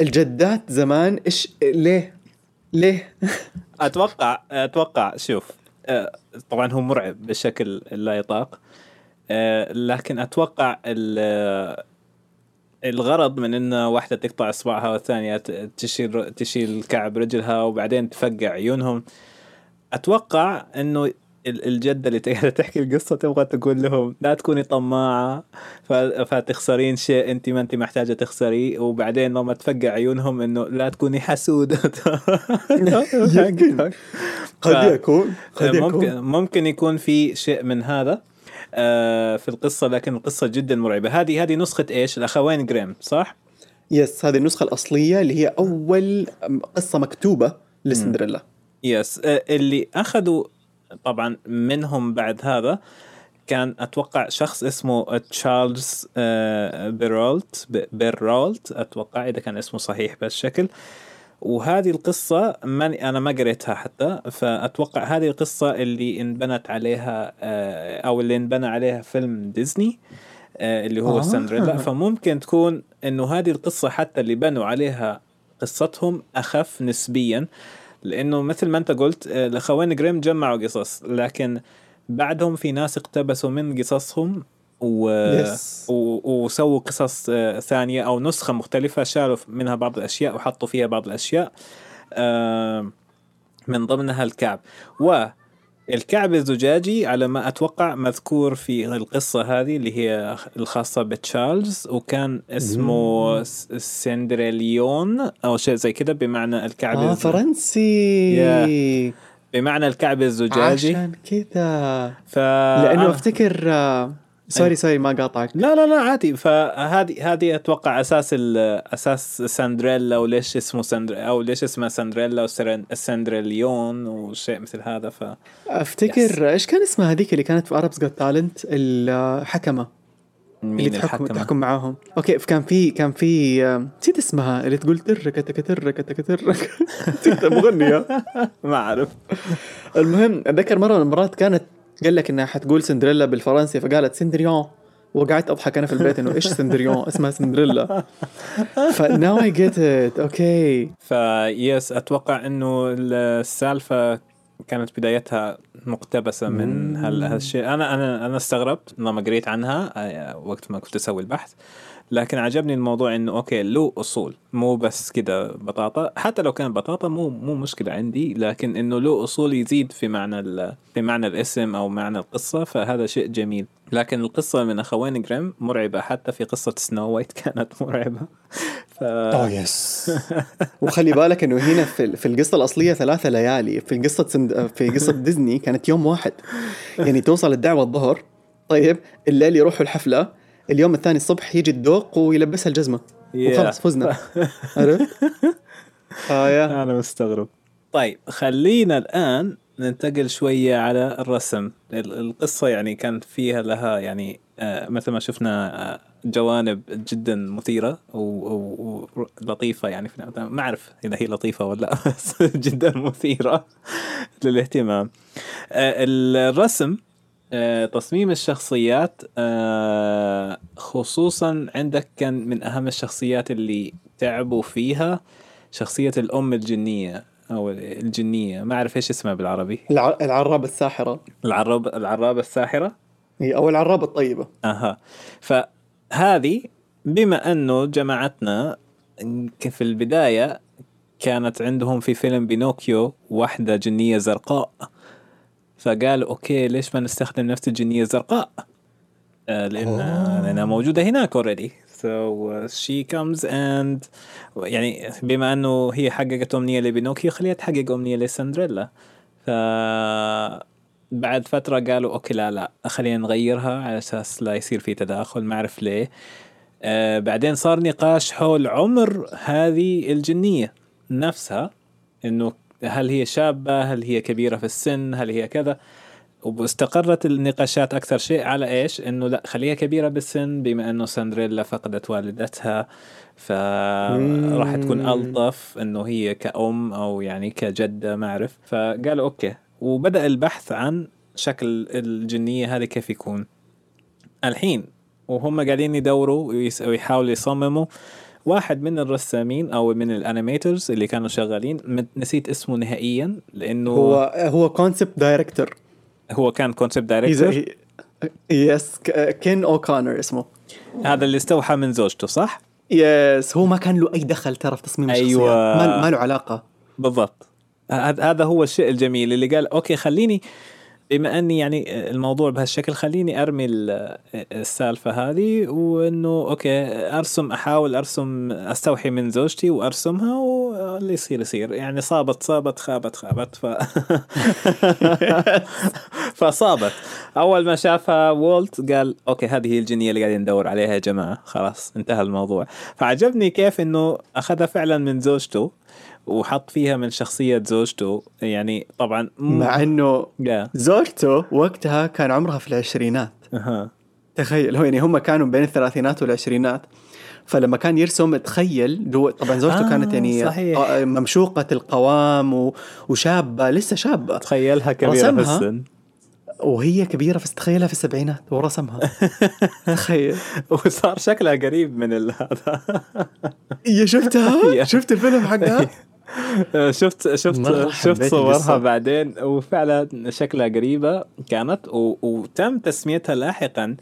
[SPEAKER 1] الجدات زمان إيش ليه؟ ليه؟
[SPEAKER 2] أتوقع أتوقع شوف. طبعا هو مرعب بشكل لا يطاق. آه، لكن أتوقع ال- الغرض من إنه واحدة تقطع إصبعها والثانية تشيل تشيل كعب رجلها وبعدين تفقع عيونهم أتوقع إنه الجدة اللي تحكي القصة تبغى تقول لهم لا تكوني طماعة فتخسرين شيء انت ما انت محتاجة تخسريه وبعدين لما تفقع عيونهم إنه لا تكوني حسوده.
[SPEAKER 1] قد يكون قد
[SPEAKER 2] ممكن
[SPEAKER 1] يكون.
[SPEAKER 2] ممكن يكون في شيء من هذا آه، في القصة لكن القصة جدا مرعبة. هذه هذه نسخة إيش؟ الأخوين جريم صح؟
[SPEAKER 1] يس هذه النسخة الأصلية اللي هي أول قصة مكتوبة لسندريلا.
[SPEAKER 2] يس آه، اللي أخذوا طبعا منهم بعد هذا كان أتوقع شخص اسمه تشارلز آه، بيرولت بيرولت أتوقع إذا كان اسمه صحيح بهالشكل وهذه القصة ماني أنا ما قريتها حتى فأتوقع هذه القصة اللي انبنت عليها آه، أو اللي انبنى عليها فيلم ديزني آه، اللي هو
[SPEAKER 1] آه.
[SPEAKER 2] سندريلا فممكن تكون إنه هذه القصة حتى اللي بنوا عليها قصتهم أخف نسبيا. لأنه مثل ما أنت قلت آه، الأخوين جريم جمعوا قصص لكن بعدهم في ناس اقتبسوا من قصصهم و...
[SPEAKER 1] يس.
[SPEAKER 2] و... وسووا قصص آه، ثانية أو نسخة مختلفة شالوا منها بعض الأشياء وحطوا فيها بعض الأشياء آه، من ضمنها الكعب والكعب الزجاجي على ما أتوقع مذكور في القصة هذه اللي هي الخاصة بتشارلز وكان اسمه سندريليون أو شيء زي كده بمعنى الكعب الز-
[SPEAKER 1] فرنسي.
[SPEAKER 2] بمعنى الكعب الزجاجي.
[SPEAKER 1] عشان كذا.
[SPEAKER 2] ف
[SPEAKER 1] لأنه
[SPEAKER 2] آه.
[SPEAKER 1] أفتكر آه، sorry sorry ما قاطعك.
[SPEAKER 2] لا لا لا عادي. فهذه هذه أتوقع أساس أساس سندريلا وليش اسمه سندر أو ليش اسمها سندريلا وسندريليون وشيء مثل هذا ف
[SPEAKER 1] أفتكر إيش كان اسمها هذيك اللي كانت في Arabs Got Talent الحكمة. اللي
[SPEAKER 2] مين
[SPEAKER 1] تحكم
[SPEAKER 2] الحكمة؟
[SPEAKER 1] تحكم معاهم. okay كان في كان في نسيت اسمها اللي تقول ترك تك تك ترك مغنيه
[SPEAKER 2] ما أعرف.
[SPEAKER 1] المهم أتذكر مرة من المرات كانت قال لك إنها حتقول سندريلا بالفرنسي فقالت سندريون. وقعدت أضحك أنا في البيت إنه إيش سندريون؟ اسمها سندريلا. ف now I get it okay
[SPEAKER 2] فيس أتوقع إنه السالفة كانت بدايتها مقتبسة من هال- هالشيء. أنا أنا أنا استغربت لما قريت عنها آه، وقت ما كنت أسوي البحث. لكن عجبني الموضوع إنه okay له أصول. مو بس كده بطاطا. حتى لو كان بطاطا مو مو مشكلة عندي لكن إنه له أصول يزيد في معنى في معنى الاسم أو معنى القصة فهذا شيء جميل. لكن القصة من اخوين جريم مرعبة حتى في قصة سنو وايت كانت مرعبة. ف...
[SPEAKER 1] oh yes وخلي بالك إنه هنا في في القصة الأصلية ثلاثة ليالي. في القصة سند... في قصة ديزني كانت يوم واحد. يعني توصل الدعوة الظهر طيب الليل يروحوا الحفلة اليوم الثاني الصبح يجي الدوق ويلبسها الجزمة. وخلاص فزنا. عرفت؟ آه
[SPEAKER 2] أنا مستغرب. طيب خلينا الآن ننتقل شوية على الرسم. ال- القصة يعني كانت فيها لها يعني آه، مثل ما شفنا آه، جوانب جدا مثيرة ولطيفة يعني في ما أعرف إذا هي لطيفة ولا بس جدا مثيرة للاهتمام. الرسم تصميم الشخصيات آه، خصوصا عندك كان من أهم الشخصيات اللي تعبوا فيها شخصية الأم الجنية أو الجنية. ما أعرف إيش اسمها بالعربي.
[SPEAKER 1] الع... العرابه الساحرة.
[SPEAKER 2] العراب العرابة الساحرة؟
[SPEAKER 1] هي أو العرابه الطيبة.
[SPEAKER 2] أها. فهذه بما أنه جماعتنا في البداية كانت عندهم في فيلم بينوكيو واحدة جنية زرقاء. فقالوا okay ليش ما نستخدم نفس الجنية الزرقاء؟ آه، لأن لأنها موجودة هناك already. So she comes and يعني بما أنه هي حققت أمنية لبينوكيو خليها تحقق أمنية لسندريلا ف بعد فترة قالوا okay لا لا خلينا نغيرها على أساس لا يصير في تداخل ما أعرف ليه. آه بعدين صار نقاش حول عمر هذه الجنية نفسها إنه هل هي شابة؟ هل هي كبيرة في السن؟ هل هي كذا؟ واستقرت النقاشات أكثر شيء على إيش؟ إنه لا خليها كبيرة بالسن بما إنه سندريلا فقدت والدتها فراح تكون ألطف إنه هي كأم أو يعني كجدة ما أعرف. فقالوا أوكي. وبدأ البحث عن شكل الجنية هذه كيف يكون. الحين وهم قاعدين يدوروا ويحاولوا يصمموا واحد من الرسامين أو من ال animators اللي كانوا شغالين نسيت اسمه نهائيا لأنه هو
[SPEAKER 1] هو كونسبت دايركتور
[SPEAKER 2] هو كان كونسبت دايركتور
[SPEAKER 1] يس كين اوكونر اسمه.
[SPEAKER 2] هذا اللي استوحى من زوجته صح؟
[SPEAKER 1] yes هو ما كان له أي دخل ترى في تصميم الشخصيات
[SPEAKER 2] أيوة.
[SPEAKER 1] ما, ما له علاقة.
[SPEAKER 2] بالضبط. هذا هو الشيء الجميل اللي قال okay خليني بما أني يعني الموضوع بهالشكل خليني أرمي ال- السالفة هذه وإنه okay أرسم أحاول أرسم أستوحي من زوجتي وأرسمها واللي يصير يصير. يعني صابت صابت خابت خابت ف فصابت. أول ما شافها وولت قال okay هذه هي الجنية اللي قاعدين ندور عليها يا جماعة. خلاص انتهى الموضوع. فعجبني كيف إنه أخذها فعلا من زوجته وحط فيها من شخصية زوجته يعني طبعا
[SPEAKER 1] مع إنه
[SPEAKER 2] يا.
[SPEAKER 1] زوجته وقتها كان عمرها في العشرينات.
[SPEAKER 2] أها.
[SPEAKER 1] تخيل هو يعني هم كانوا بين الثلاثينات والعشرينات. فلما كان يرسم تخيل دو طبعا زوجته
[SPEAKER 2] آه،
[SPEAKER 1] كانت يعني
[SPEAKER 2] صحيح.
[SPEAKER 1] آه، ممشوقة القوام و... وشابة لسه شابة.
[SPEAKER 2] تخيلها كبيرة في. السن.
[SPEAKER 1] وهي كبيرة في تخيلها في السبعينات ورسمها. تخيل.
[SPEAKER 2] وصار شكلها قريب من هذا.
[SPEAKER 1] يا شفتها. شفت الفيلم حقها؟
[SPEAKER 2] شفت شفت شفت
[SPEAKER 1] حبيت
[SPEAKER 2] صورها. بعدين وفعلا شكلها قريبة كانت و... وتم تسميتها لاحقا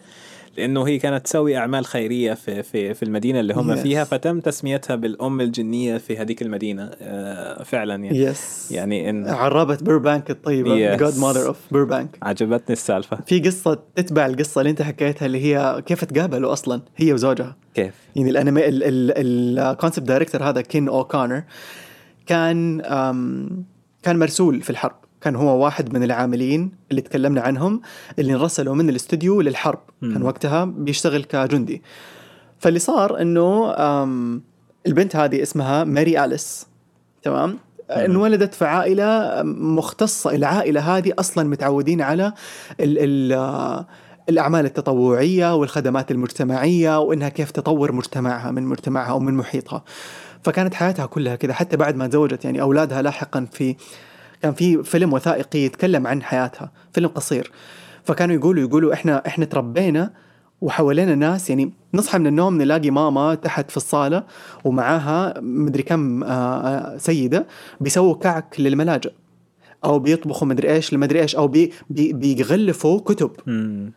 [SPEAKER 2] لأنه هي كانت تسوي أعمال خيرية في في في المدينة اللي هم
[SPEAKER 1] Yes.
[SPEAKER 2] فيها فتم تسميتها بالأم الجنية في هذيك المدينة آه، فعلا يعني
[SPEAKER 1] yes
[SPEAKER 2] يعني ان
[SPEAKER 1] عرابة بيربانك الطيبة
[SPEAKER 2] Yes.
[SPEAKER 1] Godmother of Burbank
[SPEAKER 2] عجبتني السالفة
[SPEAKER 1] في قصة تتبع القصة اللي أنت حكيتها اللي هي كيف تقابلوا أصلا هي وزوجها
[SPEAKER 2] كيف
[SPEAKER 1] يعني الانمي ال concept director هذا كين اوكونر كان كان مرسول في الحرب. كان هو واحد من العاملين اللي تكلمنا عنهم اللي انرسلوا من الاستوديو للحرب.
[SPEAKER 2] مم.
[SPEAKER 1] كان وقتها بيشتغل كجندي. فاللي صار إنه البنت هذه اسمها ماري آليس. تمام. انولدت في عائلة مختصة. العائلة هذه أصلا متعودين على ال ال الأعمال التطوعية والخدمات المجتمعية وإنها كيف تطور مجتمعها من مجتمعها أو من محيطها. فكانت حياتها كلها كذا حتى بعد ما تزوجت يعني أولادها لاحقا في كان في فيلم وثائقي يتكلم عن حياتها فيلم قصير. فكانوا يقولوا يقولوا إحنا إحنا تربينا وحوالينا ناس يعني نصحى من النوم نلاقي ماما تحت في الصالة ومعاها مدري كم آه، آه، سيدة بيسووا كعك للملاجئ أو بيطبخوا مدري إيش لمدري إيش أو بي بي بيغلفوا كتب.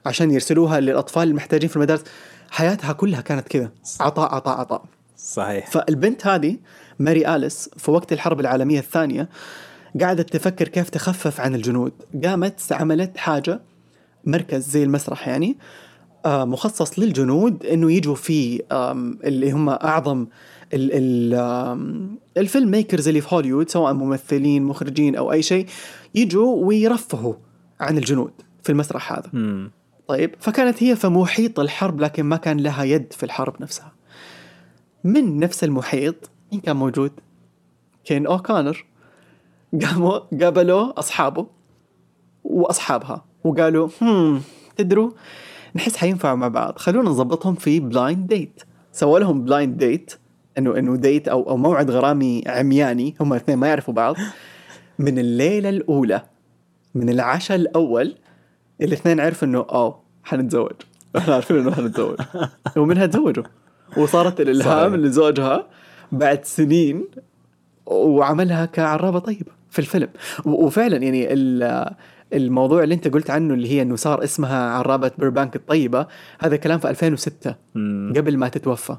[SPEAKER 1] عشان يرسلوها للأطفال المحتاجين في المدارس. حياتها كلها كانت كذا. عطاء عطاء عطاء.
[SPEAKER 2] صحيح.
[SPEAKER 1] فالبنت هذه ماري آليس في وقت الحرب العالمية الثانية قاعدة تفكر كيف تخفف عن الجنود. قامت عملت حاجة مركز زي المسرح يعني آه، مخصص للجنود إنه يجوا فيه اللي هم أعظم الفيلم ميكرز اللي في هوليوود سواء ممثلين مخرجين أو أي شيء يجوا ويرفهوا عن الجنود في المسرح هذا.
[SPEAKER 2] مم.
[SPEAKER 1] طيب فكانت هي في محيط الحرب لكن ما كان لها يد في الحرب نفسها. من نفس المحيط مين كان موجود؟ كين أوكونر قاموا قابلوا أصحابه وأصحابها وقالوا هم تدروا نحس حينفعوا مع بعض. خلونا نظبطهم في blind date سووا لهم blind date إنه إنه date أو أو موعد غرامي عمياني هم الاثنين ما يعرفوا بعض. من الليلة الأولى من العشاء الأول الاثنين عرفوا إنه أوه حنتزوج. إحنا عارفين إنه حنتزوج. ومنها تزوجوا. وصارت
[SPEAKER 2] الإلهام.
[SPEAKER 1] لزوجها بعد سنين وعملها كعرابة طيبة في الفيلم وفعلا يعني ال- الموضوع اللي أنت قلت عنه اللي هي إنه صار اسمها عرابة بيربانك الطيبة هذا كلام في 2006
[SPEAKER 2] مم.
[SPEAKER 1] قبل ما تتوفى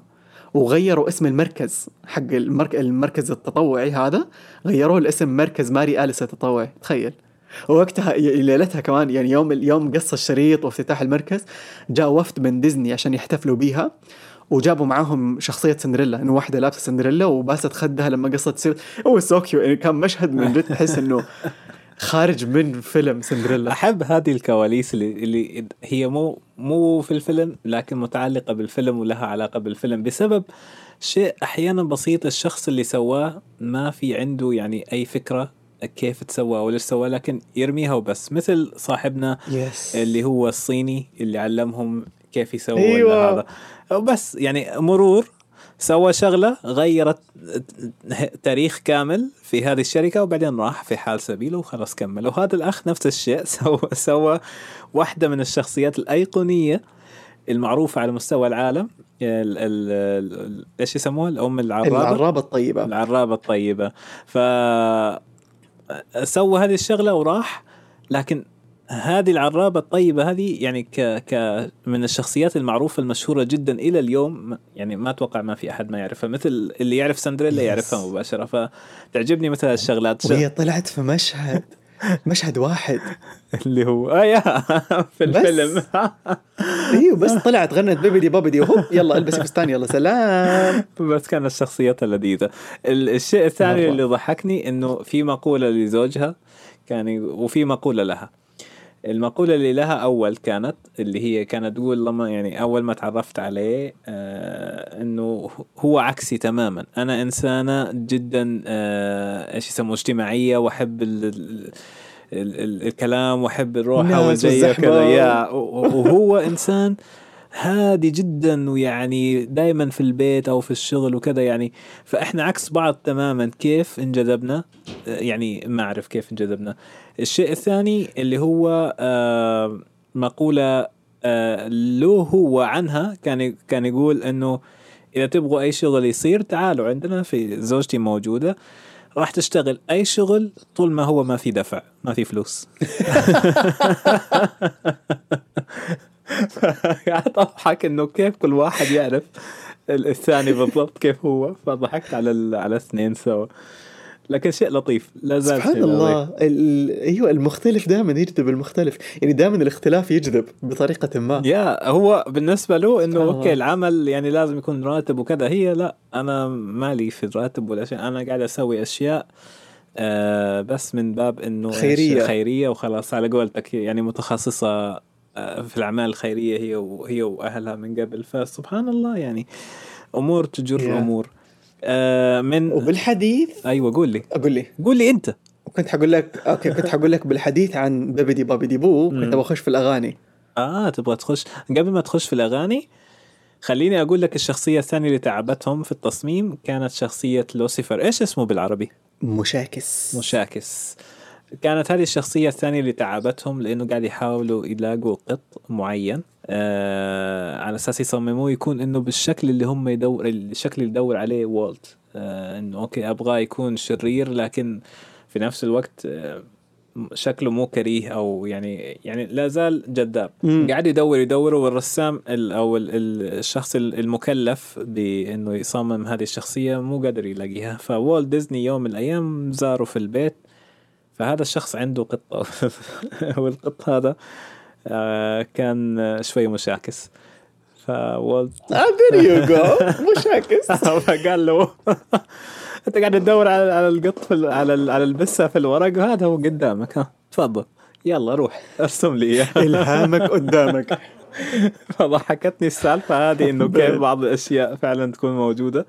[SPEAKER 1] وغيروا اسم المركز حق المرك... المركز التطوعي هذا غيروه الاسم مركز ماري آليس التطوعي تخيل ووقتها ليلتها كمان يعني يوم يوم قص الشريط وافتتاح المركز جاء وفد من ديزني عشان يحتفلوا بيها وجابوا معاهم شخصية سندريلا إنه واحدة لابسة سندريلا وباست خدها لما قصت الشريط هو so cute يعني كان مشهد من جد تحس إنه خارج من فيلم سندريلا.
[SPEAKER 2] أحب هذه الكواليس اللي, اللي هي مو مو في الفيلم لكن متعلقة بالفيلم ولها علاقة بالفيلم بسبب شيء أحيانا بسيط الشخص اللي سواه ما في عنده يعني أي فكرة كيف تسوى وليش سوى لكن يرميها وبس. مثل صاحبنا
[SPEAKER 1] يس
[SPEAKER 2] اللي هو الصيني اللي علمهم كيف يسووا
[SPEAKER 1] أيوة.
[SPEAKER 2] هذا. وبس يعني مرور سوى شغلة غيرت تاريخ كامل في هذه الشركة وبعدين راح في حال سبيله وخلاص كمل. وهذا الأخ نفس الشيء سوى سوى واحدة من الشخصيات الأيقونية المعروفة على مستوى العالم ال ال ال إيش يسموها؟ الأم العرابة؟
[SPEAKER 1] العرابة الطيبة.
[SPEAKER 2] العرابة الطيبة. ف سوى هذه الشغلة وراح لكن هذه العرابة الطيبة هذه يعني ك ك من الشخصيات المعروفة المشهورة جدا إلى اليوم يعني ما أتوقع ما في أحد ما يعرفها مثل اللي يعرف سندريلا. يعرفها مباشرة فتعجبني مثل هالشغلات
[SPEAKER 1] وهي طلعت في مشهد مشهد واحد
[SPEAKER 2] اللي هو آه يا في. الفيلم
[SPEAKER 1] إيوه بس طلعت غنت بيبدي بابدي وهوب يلا البسي فستان يلا سلام
[SPEAKER 2] بس كانت شخصيتها لذيذة ال- الشيء الثاني. اللي ضحكني إنه في مقولة لزوجها كان وفي مقولة لها المقولة اللي لها أول كانت اللي هي كانت تقول لما يعني أول ما تعرفت عليه آه إنه هو عكسي تماما. أنا إنسانة جدا آه إيش يسموه اجتماعية وأحب ال ال ال ال الكلام وأحب الروحة
[SPEAKER 1] الناس
[SPEAKER 2] والجاية
[SPEAKER 1] والزحمة.
[SPEAKER 2] وكذا يا و- وهو إنسان هادي جدا ويعني دائما في البيت أو في الشغل وكذا. يعني فإحنا عكس بعض تماما. كيف انجذبنا؟ آه، يعني ما أعرف كيف انجذبنا. الشيء الثاني اللي هو آه، مقولة آه، له هو عنها كان كان يقول إنه إذا تبغوا أي شغل يصير تعالوا عندنا في زوجتي موجودة راح تشتغل أي شغل طول ما هو ما في دفع ما في فلوس. قاعد أضحك إنه كيف كل واحد يعرف ال- الثاني بالضبط كيف هو فضحكت على على الاثنين سوا. لكن شيء لطيف لا زال
[SPEAKER 1] سبحان. الله ال... أيوه المختلف دائما يجذب المختلف يعني دائما الاختلاف يجذب بطريقة ما
[SPEAKER 2] يا هو بالنسبة له إنه
[SPEAKER 1] آه.
[SPEAKER 2] أوكي العمل يعني لازم يكون راتب وكذا هي لا أنا مالي في الراتب ولا شيء أنا قاعد أسوي أشياء آه بس من باب إنه إيش؟
[SPEAKER 1] خيرية.
[SPEAKER 2] خيرية وخلاص على قولتك يعني متخصصة آه، في الأعمال الخيرية هي وهي وأهلها من قبل فسبحان الله يعني أمور تجر
[SPEAKER 1] يا.
[SPEAKER 2] امور آه من
[SPEAKER 1] وبالحديث
[SPEAKER 2] أيوه قول لي.
[SPEAKER 1] أقول لي.
[SPEAKER 2] قول لي أنت.
[SPEAKER 1] كنت حقول لك okay كنت حقول لك بالحديث عن Bibbidi Bobbidi Boo
[SPEAKER 2] مم.
[SPEAKER 1] كنت بخش في الأغاني.
[SPEAKER 2] آه تبغى تخش. قبل ما تخش في الأغاني خليني أقول لك الشخصية الثانية اللي تعبتهم في التصميم كانت شخصية لوسيفر. إيش اسمه بالعربي؟
[SPEAKER 1] مشاكس.
[SPEAKER 2] مشاكس. كانت هذه الشخصية الثانية اللي تعبتهم لأنه قاعد يحاولوا يلاقوا قط معين. آه على أساس يصمموه يكون إنه بالشكل اللي هم يدور الشكل اللي يدور عليه والت. آه إنه okay أبغاه يكون شرير لكن في نفس الوقت آه شكله مو كريه أو يعني يعني لا زال جذاب. قاعد يدور يدور والرسام ال أو ال ال الشخص ال- المكلف بإنه يصمم هذه الشخصية مو قادر يلاقيها. فوالت ديزني يوم من الأيام زاره في البيت فهذا الشخص عنده قطة. والقط هذا آه، كان شوي مشاكس. فوالت
[SPEAKER 1] there you go مشاكس.
[SPEAKER 2] فقال له أنت قاعد تدور على على القط في على على البسة في الورق وهذا هو قدامك. ها تفضل. يلا روح ارسم لي إياه.
[SPEAKER 1] إلهامك قدامك.
[SPEAKER 2] فضحكتني السالفة هذه إنه كيف بعض الأشياء فعلا تكون موجودة.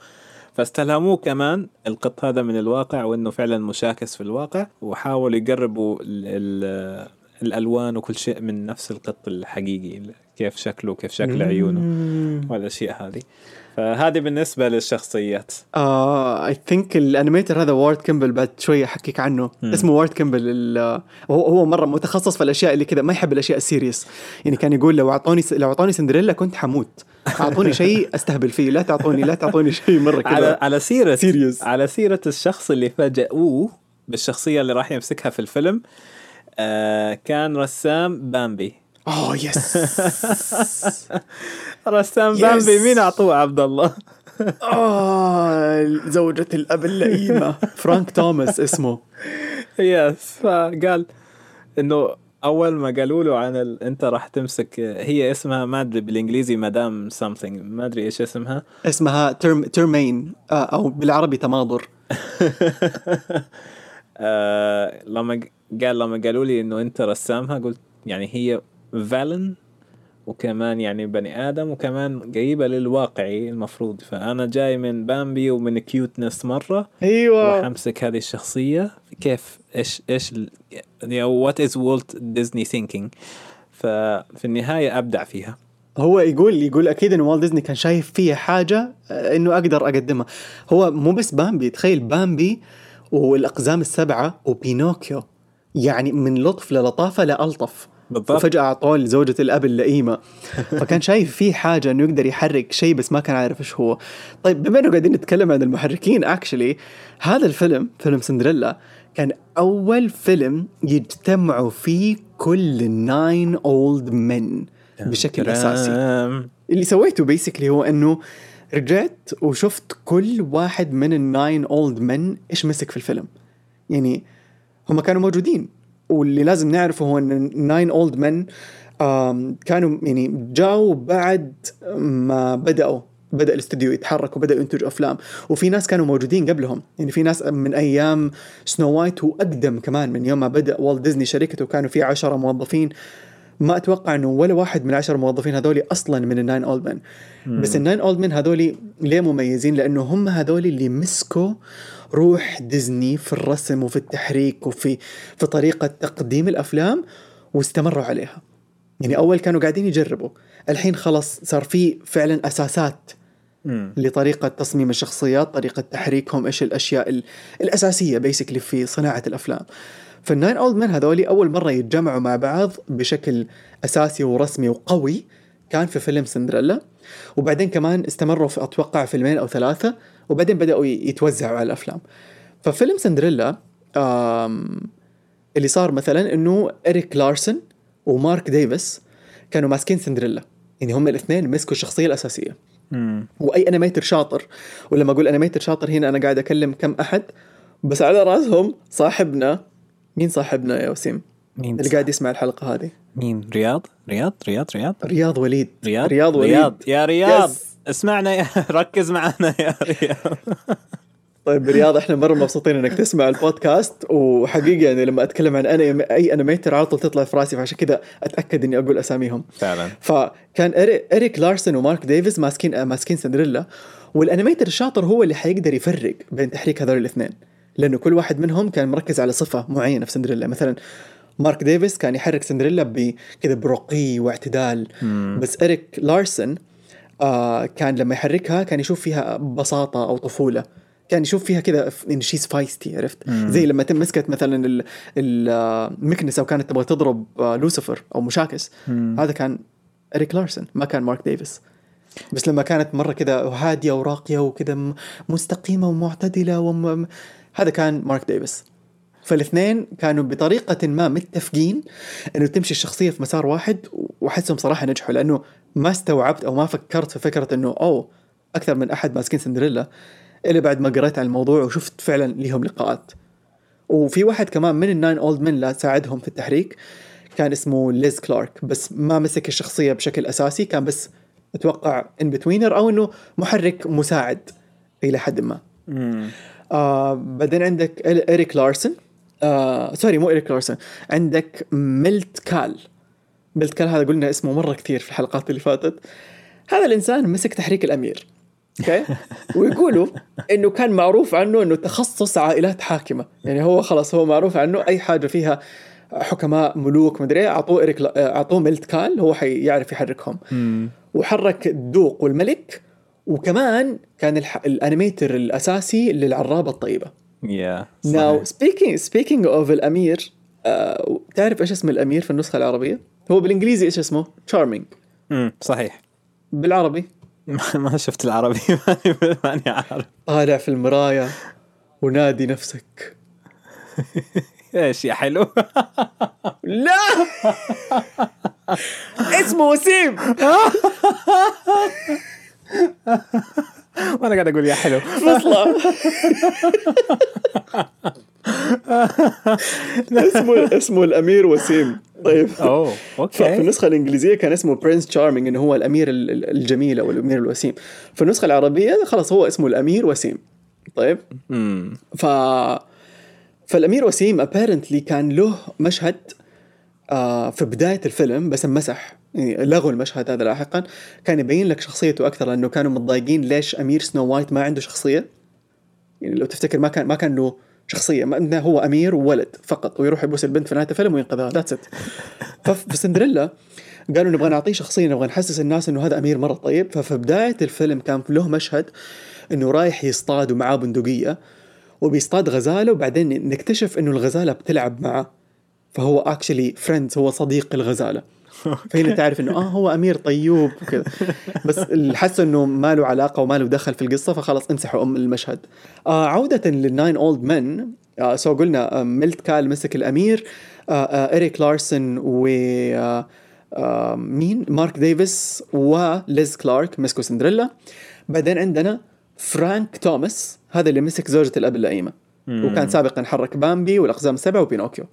[SPEAKER 2] فاستلهموه كمان. القط هذا من الواقع وإنه فعلا مشاكس في الواقع وحاولوا يقربوا ال ال الألوان وكل شيء من نفس القط الحقيقي كيف شكله كيف شكل عيونه والأشياء هذه. فهذه بالنسبة للشخصيات.
[SPEAKER 1] آه I think ال animator هذا وارد كيمبل بعد شوية أحكيك عنه.
[SPEAKER 2] مم.
[SPEAKER 1] اسمه وارد كيمبل ال- هو هو مرة متخصص في الأشياء اللي كذا ما يحب الأشياء ال serious يعني كان يقول لو أعطوني لو أعطوني سندريلا كنت حموت. أعطوني شيء أستهبل فيه لا تعطوني لا تعطوني شيء مرة
[SPEAKER 2] على
[SPEAKER 1] كذا
[SPEAKER 2] على سيرة
[SPEAKER 1] Serious.
[SPEAKER 2] على سيرة الشخص اللي فاجأوه بالشخصية اللي راح يمسكها في الفيلم آه كان رسام بامبي.
[SPEAKER 1] oh yes
[SPEAKER 2] رسام. بامبي مين أعطوه؟ عبد الله.
[SPEAKER 1] آه زوجة الأب اللئيمة. فرانك توماس اسمه.
[SPEAKER 2] yes فقال إنه أول ما قالوا له عن ال... أنت راح تمسك هي اسمها ما أدري بالإنجليزي Madam something ما أدري إيش اسمها.
[SPEAKER 1] اسمها ترم ترمين آه أو بالعربي تماضر.
[SPEAKER 2] آه لما قال لما قالوا لي إنه أنت رسامها قلت يعني هي villain. وكمان يعني بني آدم وكمان قريبة للواقعي المفروض. فأنا جاي من بامبي ومن cuteness مرة. راح
[SPEAKER 1] أيوه.
[SPEAKER 2] امسك هذه الشخصية. كيف؟ إيش إيش what is Walt Disney thinking ففي النهاية أبدع فيها.
[SPEAKER 1] هو يقول يقول أكيد إنه والت ديزني كان شايف فيها حاجة آه، إنه أقدر أقدمها. هو مو بس بامبي. تخيل بامبي والأقزام السبعة وبينوكيو. يعني من لطف للطافة لألطف.
[SPEAKER 2] بالضبط.
[SPEAKER 1] وفجأة أعطوه لزوجة الأب اللئيمة. فكان شايف في حاجة إنه يقدر يحرك شيء بس ما كان عارف إيش هو. طيب بما إنه قاعدين نتكلم عن المحركين actually هذا الفيلم فيلم سندريلا كان أول فيلم يجتمعوا فيه كل ال nine old men بشكل أساسي.
[SPEAKER 2] تمام.
[SPEAKER 1] اللي سويته basically هو إنه رجعت وشفت كل واحد من ال Nine Old Men إيش مسك في الفيلم. يعني هم كانوا موجودين. واللي لازم نعرفه هو إن ال Nine Old Men كانوا يعني جاوا بعد ما بدأوا بدأ الاستوديو يتحرك وبدا ينتج أفلام. وفي ناس كانوا موجودين قبلهم. يعني في ناس من أيام سنو وايت واقدم كمان من يوم ما بدأ والت ديزني شركته. كانوا في عشرة موظفين. ما أتوقع إنه ولا واحد من العشر موظفين هذول أصلا من ال Nine Old Men بس ال Nine Old Men هذول ليه مميزين؟ لأنه هم هذول اللي مسكوا روح ديزني في الرسم وفي التحريك وفي في طريقة تقديم الأفلام واستمروا عليها. يعني أول كانوا قاعدين يجربوا. الحين خلاص صار في فعلا أساسات
[SPEAKER 2] مم.
[SPEAKER 1] لطريقة تصميم الشخصيات طريقة تحريكهم إيش الأشياء ال- الأساسية basically في صناعة الأفلام. فال Nine Old Men هذولي أول مرة يتجمعوا مع بعض بشكل أساسي ورسمي وقوي كان في فيلم سندريلا. وبعدين كمان استمروا في أتوقع فيلمين أو ثلاثة وبعدين بدأوا ي- يتوزعوا على الأفلام. ففيلم سندريلا اللي صار مثلا إنه إريك لارسن ومارك ديفيس كانوا ماسكين سندريلا. يعني هم الاثنين مسكوا الشخصية الأساسية.
[SPEAKER 2] مم.
[SPEAKER 1] وأي animator شاطر ولما أقول animator شاطر هنا أنا قاعد أكلم كم أحد بس على رأسهم صاحبنا. مين صاحبنا يا وسيم؟
[SPEAKER 2] مين
[SPEAKER 1] اللي قاعد يسمع الحلقة هذه.
[SPEAKER 2] مين؟ رياض؟ رياض؟ رياض؟ رياض؟
[SPEAKER 1] رياض وليد.
[SPEAKER 2] رياض؟
[SPEAKER 1] رياض وليد.
[SPEAKER 2] رياض. يا رياض!
[SPEAKER 1] yes.
[SPEAKER 2] اسمعنا يا ركز معنا يا رياض
[SPEAKER 1] طيب رياض إحنا مرة مبسوطين إنك تسمع البودكاست وحقيقة يعني لما أتكلم عن أني أي animator على طول تطلع في رأسي فعشان كذا أتأكد إني أقول أساميهم.
[SPEAKER 2] فعلا.
[SPEAKER 1] فكان إريك لارسن ومارك ديفيز ماسكين ماسكين سندريلا وال animator الشاطر هو اللي حيقدر يفرق بين تحريك هذول الاثنين. لأنه كل واحد منهم كان مركز على صفة معينة في سندريلا. مثلا مارك ديفيس كان يحرك سندريلا بكذا برقي واعتدال بس إريك لارسن آه كان لما يحركها كان يشوف فيها بساطة أو طفولة. كان يشوف فيها كذا إن she's feisty عرفت؟ زي لما تم مسكت مثلا ال- ال- آه، المكنسه وكانت تبغى تضرب آه، لوسيفر أو مشاكس. هذا كان اريك لارسن ما كان مارك ديفيس. بس لما كانت مرة كذا هادية وراقية وكذا مستقيمة ومعتدلة وم... هذا كان مارك ديفيس. فالاثنين كانوا بطريقة ما متفقين إنه تمشي الشخصية في مسار واحد وأحسهم صراحة نجحوا لأنه ما استوعبت أو ما فكرت في فكرة إنه أوه أكثر من أحد ماسكين سندريلا إلا بعد ما قريت عن الموضوع وشفت فعلا ليهم لقاءات. وفي واحد كمان من ال Nine Old Men لا ساعدهم في التحريك كان اسمه ليز كلارك بس ما مسك الشخصية بشكل أساسي كان بس أتوقع in-betweener أو إنه محرك مساعد إلى حد ما. آه بعدين عندك إريك لارسن آه sorry مو إريك لارسن عندك ميلت كال. ميلت كال هذا قلنا اسمه مرة كثير في الحلقات اللي فاتت. هذا الإنسان مسك تحريك الأمير. okay؟ ويقولوا إنه كان معروف عنه إنه تخصص عائلات حاكمة. يعني هو خلاص هو معروف عنه أي حاجة فيها حكماء ملوك مدري إيه، أعطوه إريك لا- أعطوه ميلت كال هو حيعرف يحركهم. وحرك الدوق والملك. وكمان كان الح... ال animator الأساسي للعرابة
[SPEAKER 2] الطيبة.
[SPEAKER 1] now
[SPEAKER 2] صحيح.
[SPEAKER 1] speaking speaking of الأمير آه، تعرف إيش اسم الأمير في النسخة العربية؟ هو بالإنجليزي إيش اسمه؟ Charming
[SPEAKER 2] مم. صحيح
[SPEAKER 1] بالعربي
[SPEAKER 2] ما ما شفت العربي ماني ماني عارف
[SPEAKER 1] طالع في المرايه ونادي نفسك
[SPEAKER 2] إيش يا حلو
[SPEAKER 1] لا اسمه وسيم
[SPEAKER 2] وأنا قاعد أقول يا حلو.
[SPEAKER 1] فصلة اسمه اسمه الأمير وسيم. طيب. أوه
[SPEAKER 2] okay.
[SPEAKER 1] النسخة الإنجليزية كان اسمه Prince Charming إنه هو الأمير ال- ال- الجميل أو الأمير الوسيم. في النسخة العربية خلاص هو اسمه الأمير وسيم. طيب. ف فالأمير وسيم apparently كان له مشهد آه في بداية الفيلم بس انمسح. لغوا المشهد هذا لاحقا. كان يبين لك شخصيته أكثر لأنه كانوا متضايقين ليش أمير سنو وايت ما عنده شخصية. يعني لو تفتكر ما كان ما كان له شخصية ما هو أمير وولد فقط ويروح يبوس البنت في نهاية الفيلم وينقذها. that's it ففي سندريلا قالوا نبغى نعطيه شخصية نبغى نحسس الناس إنه هذا أمير مرة طيب. ففي بداية الفيلم كان له مشهد إنه رايح يصطاد ومعاه بندقية وبيصطاد غزالة وبعدين نكتشف إنه الغزالة بتلعب معه فهو actually friends هو صديق الغزالة. فهنا تعرف إنه آه هو أمير طيوب وكذا. بس اللي حسوا إنه ما له علاقة وما له دخل في القصة فخلاص امسحوا أم المشهد. آه عودة لل Nine Old Men آه so قلنا آه ميلت كال مسك الأمير آه آه إريك لارسون و آه آه مين؟ مارك ديفيس وليز كلارك مسكوا سندريلا. بعدين عندنا فرانك توماس هذا اللي مسك زوجة الأب اللئيمة. وكان سابقا حرك بامبي والأقزام السبعة وبينوكيو.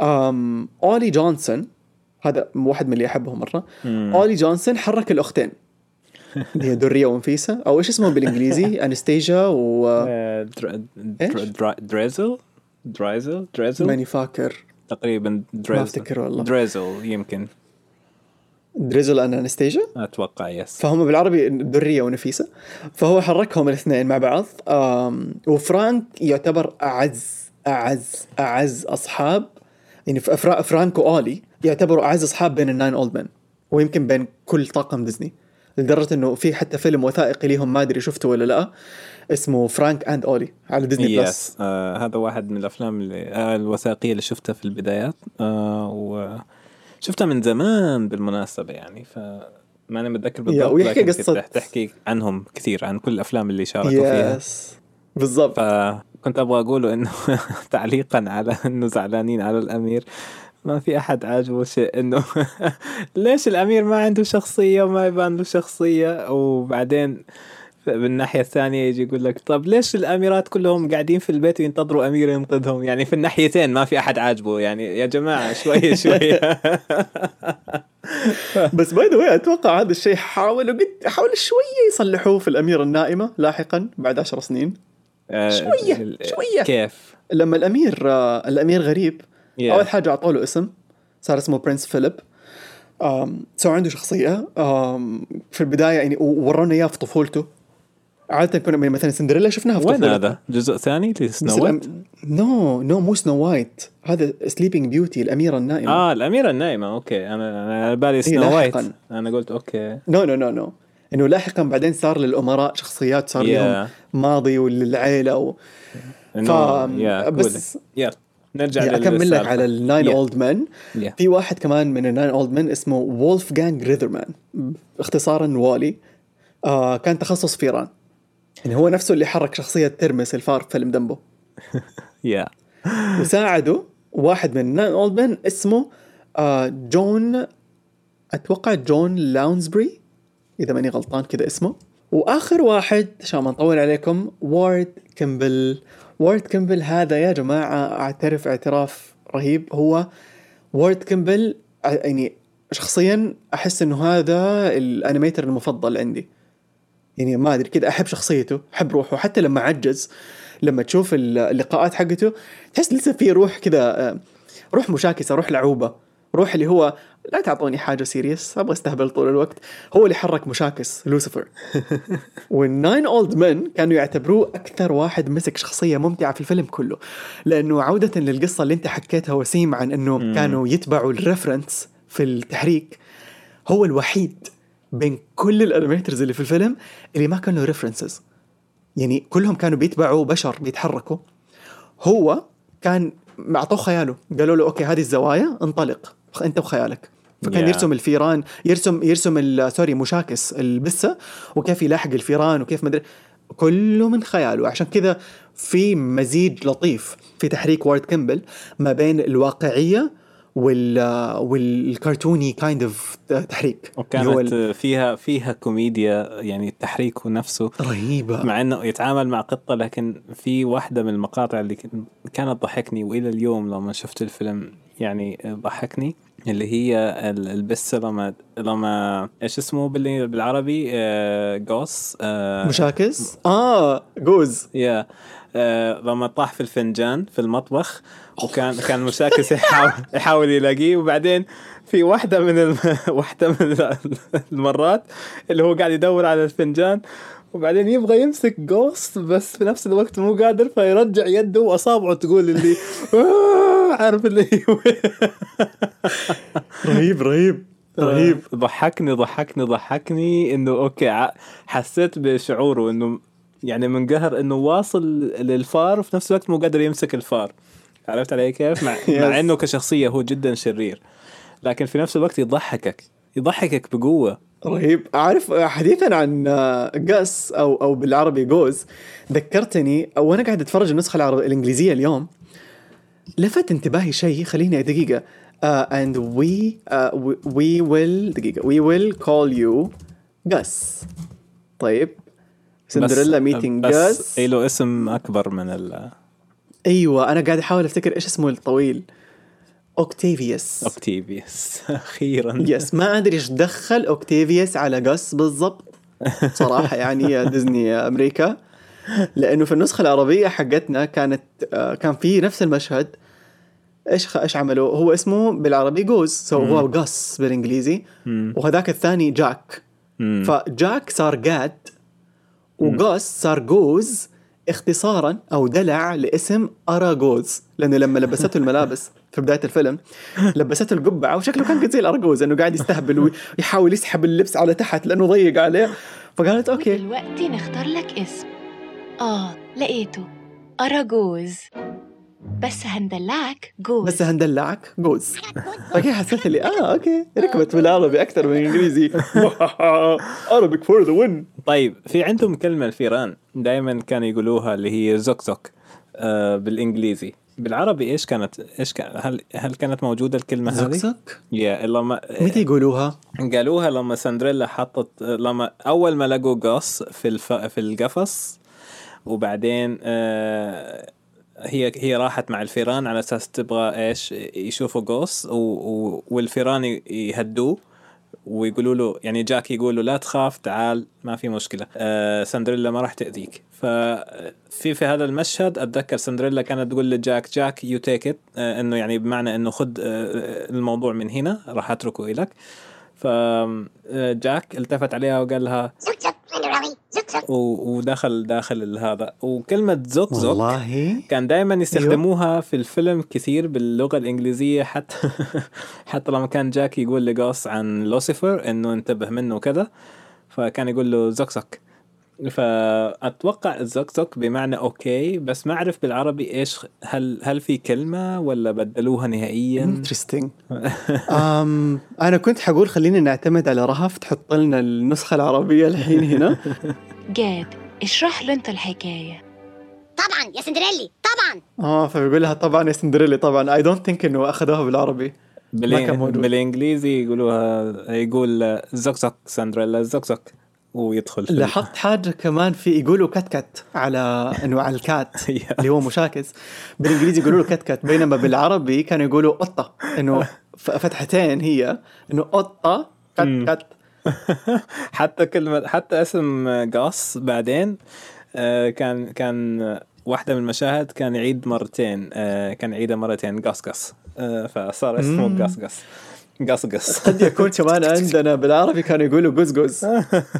[SPEAKER 1] أم أولي جونسون هذا واحد من اللي أحبهم مرة. أولي جونسون حرك الأختين. اللي هي درية ونفيسة. أو إيش اسمهم بالإنجليزي؟ أنستيجا و
[SPEAKER 2] آه، دريزل؟ دريزل؟ دريزل؟
[SPEAKER 1] ماني فاكر.
[SPEAKER 2] تقريبا دريزل.
[SPEAKER 1] أفتكر والله.
[SPEAKER 2] دريزل يمكن.
[SPEAKER 1] دريزل أناستازيا
[SPEAKER 2] أتوقع yes
[SPEAKER 1] فهم بالعربي درية ونفيسة. فهو حركهم الاثنين مع بعض. وفرانك يعتبر أعز أعز أعز أصحاب. يعني فرانك وأولي يعتبروا أعز أصحاب بين ال Nine Old Men ويمكن بين كل طاقم ديزني لدرجة إنه في حتى فيلم وثائقي ليهم ما أدري شفته ولا لأ اسمه Frank and Ollie على ديزني بلس.
[SPEAKER 2] yes آه هذا واحد من الأفلام اللي آه الوثائقية اللي شفتها في البدايات آه وشفتها من زمان بالمناسبة يعني ف ما أنا متذكر بالضبط
[SPEAKER 1] ويحكي قصة-
[SPEAKER 2] كنت رح تحكي عنهم كثير عن كل الأفلام اللي شاركوا فيها.
[SPEAKER 1] yes بالضبط.
[SPEAKER 2] فكنت أبغى أقوله إنه تعليقا على إنه زعلانين على الأمير. ما في أحد عاجبه شيء إنه ليش الأمير ما عنده شخصية وما يبان له شخصية؟ وبعدين بالناحيه الثانية يجي يقول لك طب ليش الأميرات كلهم قاعدين في البيت وينتظروا أمير ينقذهم؟ يعني في الناحيتين ما في أحد عاجبه. يعني يا جماعة شوية شوية
[SPEAKER 1] بس by the أتوقع هذا الشيء حاولوا قد حاولوا شوية يصلحوه في الأميرة النائمة لاحقا بعد عشر سنين.
[SPEAKER 2] آه،
[SPEAKER 1] شوية،
[SPEAKER 2] ال-
[SPEAKER 1] شوية.
[SPEAKER 2] كيف؟
[SPEAKER 1] لما الأمير آه، الأمير غريب
[SPEAKER 2] Yeah.
[SPEAKER 1] أول حاجة اعطوا له اسم صار اسمه Prince فيليب so عنده شخصية في البداية يعني وورونا إياه في طفولته. عادة كنا يعني مثلا سندريلا شفناها في
[SPEAKER 2] وين هذا؟ جزء ثاني؟ ل Snow
[SPEAKER 1] White. no no مو Snow White هذا Sleeping Beauty الأميرة النائمة.
[SPEAKER 2] آه الأميرة النايمه أوكي. أنا أنا بالي Snow
[SPEAKER 1] White.
[SPEAKER 2] أنا قلت okay.
[SPEAKER 1] no no no no إنه لاحقا بعدين صار للأمراء شخصيات صار
[SPEAKER 2] Yeah.
[SPEAKER 1] لهم ماضي وللعيلة و...
[SPEAKER 2] انه yeah
[SPEAKER 1] بس-
[SPEAKER 2] بس يلا نرجع
[SPEAKER 1] أكمل لك. على
[SPEAKER 2] ال
[SPEAKER 1] Nine. Old
[SPEAKER 2] Men.
[SPEAKER 1] في واحد كمان من ال Nine Old Men اسمه وولف جانج ريذرمان اختصارا والي. آه كان تخصص فيران يعني هو نفسه اللي حرك شخصية ترمس الفار في فيلم دمبو.
[SPEAKER 2] yeah
[SPEAKER 1] وساعده واحد من ال Nine Old Men اسمه آه جون أتوقع جون لاونسبري إذا ماني غلطان كذا اسمه. وآخر واحد عشان ما نطول عليكم وارد كيمبل. وارد كيمبل هذا يا جماعة أعترف اعتراف رهيب. هو وارد كيمبل يعني شخصيا أحس إنه هذا ال animator المفضل عندي. يعني ما أدري كذا أحب شخصيته أحب روحه حتى لما عجز لما تشوف اللقاءات حقته تحس لسه في روح كذا آه، روح مشاكسة روح لعوبة روح اللي هو لا تعطوني حاجة serious أبغى أستهبل طول الوقت. هو اللي حرك مشاكس لوسيفر. وال Nine Old Men كانوا يعتبروه أكثر واحد مسك شخصية ممتعة في الفيلم كله. لأنه عودة للقصة اللي أنت حكيتها وسيم عن إنه كانوا يتبعوا ال reference في التحريك هو الوحيد بين كل ال animators اللي في الفيلم اللي ما كان له references يعني كلهم كانوا بيتبعوا بشر بيتحركوا. هو كان اعطوه خياله. قالوا له okay هذه الزوايا انطلق. أنت وخيالك. فكان
[SPEAKER 2] Yeah.
[SPEAKER 1] يرسم الفيران يرسم يرسم sorry مشاكس البسة وكيف يلاحق الفيران وكيف مدري كله من خياله. عشان كذا في مزيج لطيف في تحريك وارد كيمبل ما بين الواقعية وال والكرتوني kind of تحريك.
[SPEAKER 2] وكانت فيها فيها كوميديا يعني التحريك نفسه.
[SPEAKER 1] رهيبة.
[SPEAKER 2] مع إنه يتعامل مع قطة لكن في واحدة من المقاطع اللي كانت ضحكني وإلى اليوم لما شفت الفيلم يعني ضحكني اللي هي ال- البسه لما لما إيش اسمه بال- بالعربي؟ آه جوس آه
[SPEAKER 1] مشاكس؟ آه جوز.
[SPEAKER 2] يا آه لما طاح في الفنجان في المطبخ وكان كان مشاكس يحاول يحاول يلاقيه. وبعدين في واحدة من الم... واحدة من المرات اللي هو قاعد يدور على الفنجان وبعدين يبغى يمسك جوست بس في نفس الوقت مو قادر فيرجع يده وأصابعه تقول اللي آه، عارف اللي هو
[SPEAKER 1] رهيب رهيب رهيب.
[SPEAKER 2] ضحكني ضحكني ضحكني إنه أوكي ع- حسيت بشعوره إنه يعني منقهر إنه واصل للفار وفي نفس الوقت مو قادر يمسك الفار. عرفت علي كيف؟ مع. مع إنه كشخصية هو جدا شرير. لكن في نفس الوقت يضحكك يضحكك بقوة.
[SPEAKER 1] رهيب. عارف حديثا عن قس أو أو بالعربي جوز ذكرتني وأنا قاعد أتفرج النسخة العربية الإنجليزية اليوم. لفت انتباهي شيء خليني دقيقة. uh, and we uh, we- we will دقيقة. We will call you Gus. طيب. سندريلا meeting
[SPEAKER 2] بس
[SPEAKER 1] جاس
[SPEAKER 2] له اسم أكبر من ال
[SPEAKER 1] أيوه أنا قاعد أحاول أفتكر إيش اسمه الطويل. اوكتافيوس
[SPEAKER 2] اوكتيفيوس أخيرا.
[SPEAKER 1] yes ما أدري إيش دخل اوكتافيوس على جاس بالضبط. صراحة يعني يا ديزني يا أمريكا. لأنه في النسخة العربية حقتنا كانت آه، كان في نفس المشهد. إيش. إيش عملوا؟ هو اسمه بالعربي جوز so هو جاس بالإنجليزي. وهذاك الثاني جاك. فجاك صار جاد وجاس صار جوز اختصارا أو دلع لاسم اراجوز لأنه لما لبسته الملابس في بداية الفيلم لبسته القبعة وشكله كان قد زي الاراجوز إنه قاعد يستهبل ويحاول يسحب اللبس على تحت لأنه ضيق عليه. فقالت okay.
[SPEAKER 5] دلوقتي نختار لك اسم. آه لقيته. أراجوز بس هندلعك جوز.
[SPEAKER 1] بس هندلعك جوز. okay حسيت لي آه okay. ركبت بالعربي أكثر من الانجليزي Arabic for the win
[SPEAKER 2] طيب في عندهم كلمة الفيران دائما كانوا يقولوها اللي هي زوك زوك آه بالإنجليزي. بالعربي إيش كانت إيش كان هل هل كانت موجودة الكلمة هذه؟
[SPEAKER 1] زقزق
[SPEAKER 2] yeah لما
[SPEAKER 1] متى يقولوها؟
[SPEAKER 2] قالوها لما سندريلا حطت لما أول ما لقوا جاس في الف... في القفص وبعدين آه هي هي راحت مع الفيران على أساس تبغى إيش؟ يشوفوا جاس. والفيران يهدوه ويقولوا له يعني جاك يقول له لا تخاف تعال ما في مشكلة. آه سندريلا ما راح تأذيك. ففي في هذا المشهد أتذكر سندريلا كانت تقول لجاك جاك you take it إنه يعني بمعنى إنه خذ آه الموضوع من هنا راح أتركه لك فجاك التفت عليها وقال لها ودخل داخل هذا. وكلمة زوك زوك
[SPEAKER 1] والله.
[SPEAKER 2] كان دائما يستخدموها في الفيلم كثير باللغة الإنجليزية حتى حتى لما كان جاك يقول لجوس عن لوسيفر إنه انتبه منه وكذا فكان يقول له زوك زوك. فأتوقع الزوك زوك بمعنى okay بس ما أعرف بالعربي إيش هل هل في كلمة ولا بدلوها نهائيا؟
[SPEAKER 1] interesting um أنا كنت حقول خلينا نعتمد على رهف تحط لنا النسخة العربية الحين هنا.
[SPEAKER 5] جاد اشرح له أنت الحكاية.
[SPEAKER 6] طبعا يا سندريلي طبعا.
[SPEAKER 1] آه فبيقول لها طبعا يا سندريلا طبعا. I don't think إنه أخذوها بالعربي. ما كان موجود.
[SPEAKER 2] بالإنجليزي يقولوها يقول زوك زوك ساندريلا زوك زوك. ويدخل
[SPEAKER 1] لاحظت حاجة كمان في يقولوا كت كت على انه على ال cat اللي هو مشاكس. بالإنجليزي يقولوا له كت كت بينما بالعربي كانوا يقولوا قطة إنه فتحتين هي إنه
[SPEAKER 2] قطة.
[SPEAKER 1] كت كت
[SPEAKER 2] حتى كلمة حتى اسم قاص بعدين آه، كان كان واحدة من المشاهد كان يعيد مرتين آه، كان يعيدها مرتين قاص آه، فصار اسمه
[SPEAKER 1] مم.
[SPEAKER 2] قاص قاص
[SPEAKER 1] قد يكون كمان عندنا بالعربي كانوا يقولوا قز قز.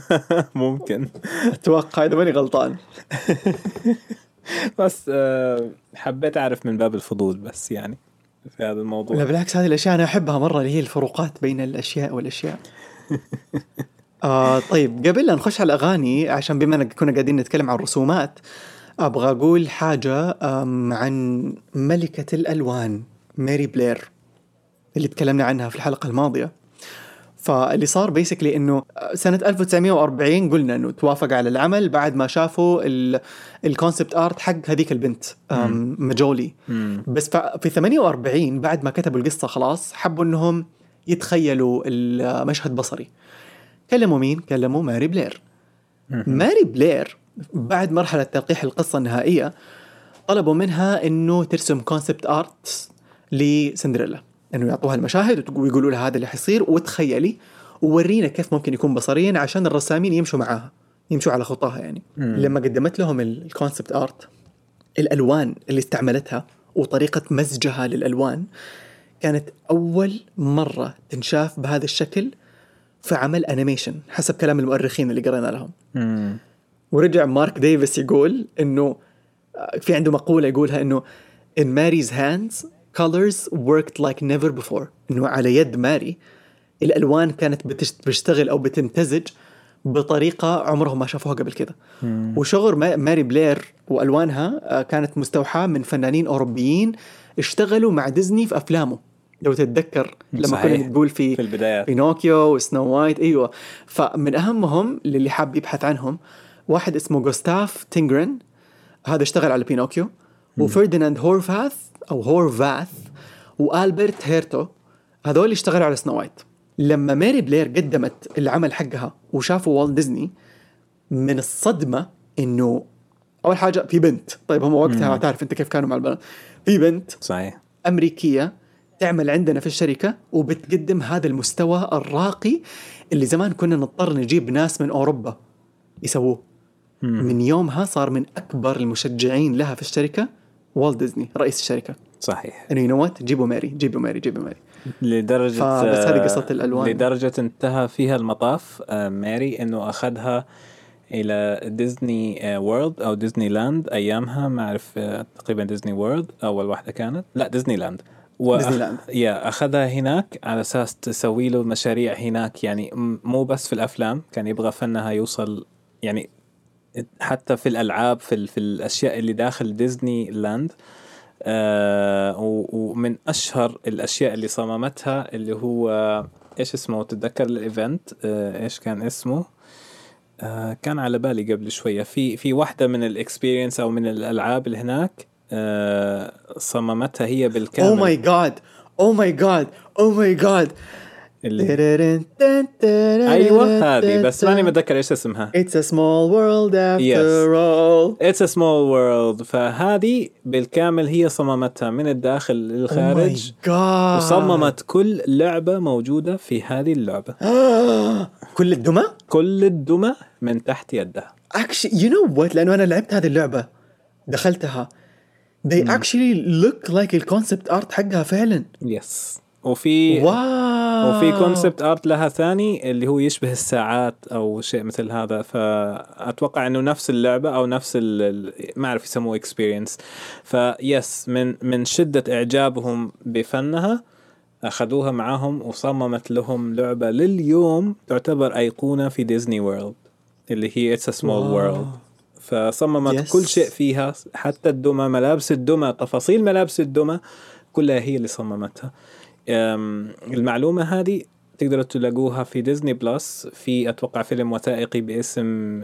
[SPEAKER 2] ممكن.
[SPEAKER 1] أتوقع إذا ماني غلطان.
[SPEAKER 2] بس آه، حبيت أعرف من باب الفضول بس يعني في هذا
[SPEAKER 1] لا
[SPEAKER 2] الموضوع
[SPEAKER 1] بالعكس هذه الأشياء أنا أحبها مرة اللي هي الفروقات بين الأشياء والأشياء. آه طيب قبل لا نخش على الأغاني عشان بما إننا كنا قاعدين نتكلم عن الرسومات أبغى أقول حاجة عن ملكة الألوان ماري بلير. اللي تكلمنا عنها في الحلقة الماضية. فاللي صار basically إنه سنة 1940 قلنا إنه توافق على العمل بعد ما شافوا ال concept art حق هذيك البنت
[SPEAKER 2] مم.
[SPEAKER 1] بس في 48 بعد ما كتبوا القصة خلاص حبوا إنهم يتخيلوا المشهد بصري. كلموا مين؟ كلموا ماري بلير. ماري بلير بعد مرحلة تلقيح القصة النهائية طلبوا منها إنه ترسم concept art لسندريلا. إنه يعطوها المشاهد ويقولوا لها هذا اللي حيصير وتخيلي وورينا كيف ممكن يكون بصريا عشان الرسامين يمشوا معاها يمشوا على خطاها يعني
[SPEAKER 2] مم.
[SPEAKER 1] لما قدمت لهم ال concept art الألوان اللي استعملتها وطريقة مزجها للألوان كانت أول مرة تنشاف بهذا الشكل في عمل animation حسب كلام المؤرخين اللي قرينا لهم
[SPEAKER 2] مم.
[SPEAKER 1] ورجع مارك ديفيس يقول إنه في عنده مقولة يقولها إنه in Mary's hands colors worked like never before. إنه على يد ماري. الألوان كانت بتش- بتشتغل أو بتمتزج بطريقة عمرهم ما شافوها قبل كده. وشغل ما- ماري بلير وألوانها آه، كانت مستوحاة من فنانين أوروبيين اشتغلوا مع ديزني في أفلامه. لو تتذكر لما
[SPEAKER 2] صحيح.
[SPEAKER 1] كنا نقول في
[SPEAKER 2] في البدايات.
[SPEAKER 1] بينوكيو وسنو وايت أيوه. فمن أهمهم للي حاب يبحث عنهم واحد اسمه جوستاف تينجرن هذا اشتغل على بينوكيو. وفرديناند هورفاث أو هورفاث وآلبرت هيرتو هذول اشتغلوا على سنو وايت. لما ماري بلير قدمت العمل حقها وشافوا والت ديزني من الصدمة إنه أول حاجة في بنت. طيب هم وقتها تعرف أنت كيف كانوا مع البنات. في بنت
[SPEAKER 2] صحيح.
[SPEAKER 1] أمريكية تعمل عندنا في الشركة وبتقدم هذا المستوى الراقي اللي زمان كنا نضطر نجيب ناس من أوروبا يسووه. من يومها صار من أكبر المشجعين لها في الشركة. والت ديزني رئيس الشركة.
[SPEAKER 2] صحيح.
[SPEAKER 1] انه you know جيبوا ماري جيبوا ماري جيبوا ماري.
[SPEAKER 2] لدرجة
[SPEAKER 1] فبس هذه
[SPEAKER 2] آه،
[SPEAKER 1] قصة الألوان.
[SPEAKER 2] لدرجة انتهى فيها المطاف آه، ماري إنه أخذها إلى ديزني آه، وورلد أو ديزني لاند أيامها ما أعرف آه، تقريبا ديزني وورلد أول واحدة كانت. لا ديزني لاند و
[SPEAKER 1] ديزني لاند.
[SPEAKER 2] yeah أخذها هناك على أساس تسوي له مشاريع هناك يعني مو بس في الأفلام كان يبغى فنها يوصل يعني حتى في الألعاب في, في الأشياء اللي داخل ديزني لاند آه ومن أشهر الأشياء اللي صممتها اللي هو إيش اسمه؟ تتذكر ال event؟ آه إيش كان اسمه؟ آه كان على بالي قبل شوية. في في واحدة من ال experience أو من الألعاب اللي هناك آه صممتها هي بالكامل.
[SPEAKER 1] oh my God oh my God oh my God
[SPEAKER 2] اللي أيوه هذه بس ماني متذكر إيش اسمها
[SPEAKER 1] It's a small world after
[SPEAKER 2] Yes.
[SPEAKER 1] all
[SPEAKER 2] It's a small world فهذه بالكامل هي صممتها من الداخل
[SPEAKER 1] Oh
[SPEAKER 2] للخارج
[SPEAKER 1] God.
[SPEAKER 2] وصممت كل لعبة موجودة في هذه اللعبة
[SPEAKER 1] كل الدمى؟
[SPEAKER 2] كل الدمى من تحت يدها
[SPEAKER 1] actually you know what لأنه أنا لعبت هذه اللعبه دخلتها they actually look like ال concept art حقها فعلا
[SPEAKER 2] yes وفي
[SPEAKER 1] wow!
[SPEAKER 2] وفي concept art لها ثاني اللي هو يشبه الساعات أو شيء مثل هذا. فأتوقع إنه نفس اللعبة أو نفس ما أعرف يسموه experience بس من من شدة إعجابهم بفنها أخذوها معاهم وصممت لهم لعبة لليوم تعتبر أيقونة في ديزني وورلد اللي هي it's
[SPEAKER 1] small.
[SPEAKER 2] world فصممت
[SPEAKER 1] Yes.
[SPEAKER 2] كل شيء فيها حتى الدمى ملابس الدمى تفاصيل ملابس الدمى كلها هي اللي صممتها. المعلومة هذه تقدروا تلاقوها في ديزني بلس في أتوقع فيلم وثائقي باسم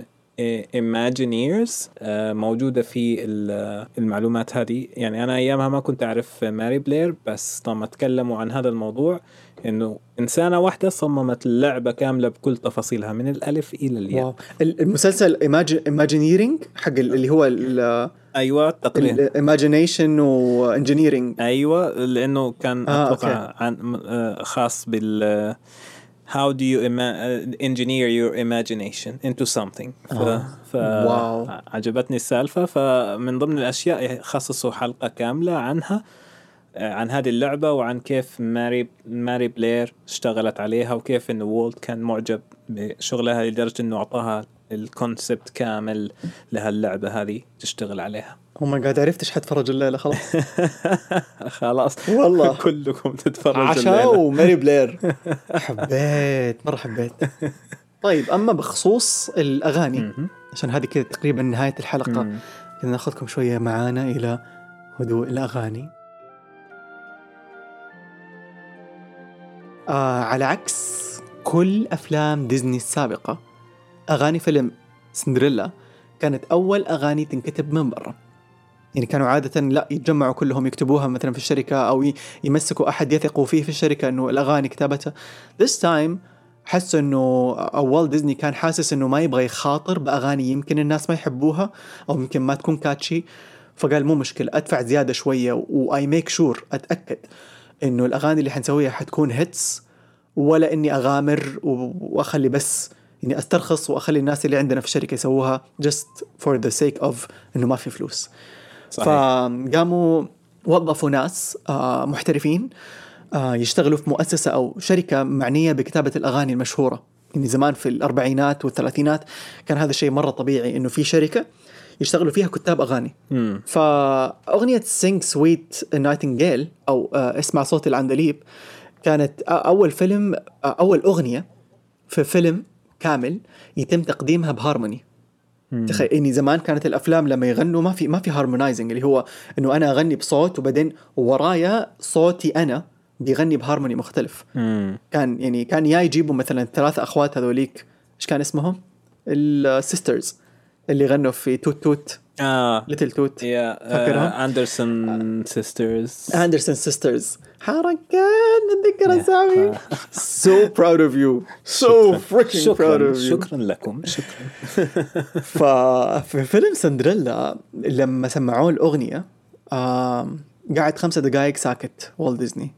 [SPEAKER 2] Imagineers. آه، موجودة في ال- المعلومات هذه. يعني أنا أيامها ما كنت أعرف ماري بلير بس لما تكلموا عن هذا الموضوع. إنه إنسانة واحدة صممت لعبة كاملة بكل تفاصيلها من الألف إلى الياء.
[SPEAKER 1] wow. ال- المسلسل Imagineering حق ال- اللي هو
[SPEAKER 2] أيوة تقريبا
[SPEAKER 1] ال imagination
[SPEAKER 2] و engineering أيوه لأنه كان
[SPEAKER 1] آه،
[SPEAKER 2] أتوقع عن آه، خاص بال how do you uh, engineer your imagination into something. ف, ف
[SPEAKER 1] wow.
[SPEAKER 2] عجبتني السالفة. فمن ضمن الأشياء خصصوا حلقة كاملة عنها. آه، عن هذه اللعبة وعن كيف ماري ماري بلير اشتغلت عليها وكيف إنه وولت كان معجب بشغلها لدرجة إنه أعطاها ال concept كامل لهاللعبة هذه تشتغل عليها
[SPEAKER 1] oh my god عرفت إيش حتفرج الليلة خلاص
[SPEAKER 2] خلاص
[SPEAKER 1] والله.
[SPEAKER 2] كلكم تتفرجوا
[SPEAKER 1] عشاء. وماري بلير حبيت مرة حبيت طيب أما بخصوص
[SPEAKER 2] الأغاني.
[SPEAKER 1] عشان هذه كذا تقريبا نهاية
[SPEAKER 2] الحلقة.
[SPEAKER 1] كذا ناخذكم شوية معانا إلى هدوء الأغاني آه على عكس كل أفلام ديزني السابقة أغاني فيلم سندريلا كانت أول أغاني تنكتب من برا. يعني كانوا عادة لا يتجمعوا كلهم يكتبوها مثلا في الشركة أو يمسكوا أحد يثقوا فيه في الشركة إنه الأغاني كتابتها this time حس أو والت ديزني كان حاسس إنه ما يبغى يخاطر بأغاني يمكن الناس ما يحبوها أو يمكن ما تكون catchy فقال مو مشكلة أدفع زيادة شوية و I make sure أتأكد. إنه الأغاني اللي حنسويها حتكون hits ولا إني أغامر و- وأخلي بس إني أسترخص وأخلي الناس اللي عندنا في الشركة يسووها just for the sake of إنه ما في فلوس
[SPEAKER 2] صحيح.
[SPEAKER 1] فقاموا وظفوا ناس آه، محترفين آه، يشتغلوا في مؤسسة أو شركة معنية بكتابة الأغاني المشهورة يعني زمان في الأربعينات والثلاثينات كان هذا الشيء مرة طبيعي إنه في شركة يشتغلوا فيها كتاب أغاني
[SPEAKER 2] مم.
[SPEAKER 1] فأغنية Sing Sweet Nightingale أو آه، اسمع صوت العندليب كانت آه، أول فيلم آه، أول أغنية في فيلم كامل يتم تقديمها بهارموني. تخيل اني زمان كانت الأفلام لما يغنوا ما في ما في harmonizing اللي هو إنه أنا أغني بصوت وبعدين ورايا صوتي أنا بيغني بهارموني مختلف
[SPEAKER 2] مم.
[SPEAKER 1] كان يعني كان يا يجيبوا مثلا ثلاثة أخوات هذوليك إيش كان اسمهم؟ السيسترز اللي غنوا في توت توت.
[SPEAKER 2] آه.
[SPEAKER 1] ليتل توت
[SPEAKER 2] يا اندرسون سيسترز
[SPEAKER 1] اندرسون سيسترز حركات اتذكر اسامي proud of you. So freaking proud
[SPEAKER 2] شكرا
[SPEAKER 1] of you.
[SPEAKER 2] شكرا لكم. شكرا.
[SPEAKER 1] ففي فيلم سندريلا لما سمعوه الأغنية آم، قعد خمسة دقائق ساكت والت ديزني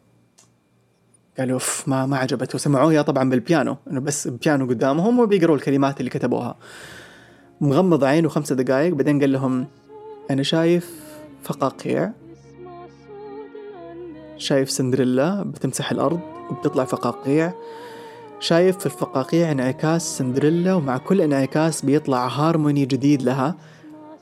[SPEAKER 1] قالوا oof ما ما عجبته. سمعوها طبعا بالبيانو. إنه بس بيانو قدامهم وبيقروا الكلمات اللي كتبوها. مغمض عينه خمسة دقائق بعدين قال لهم أنا شايف فقاقيع. شايف سندريلا بتمسح الأرض وبتطلع فقاقيع. شايف في الفقاقيع انعكاس سندريلا ومع كل انعكاس بيطلع هارموني جديد لها.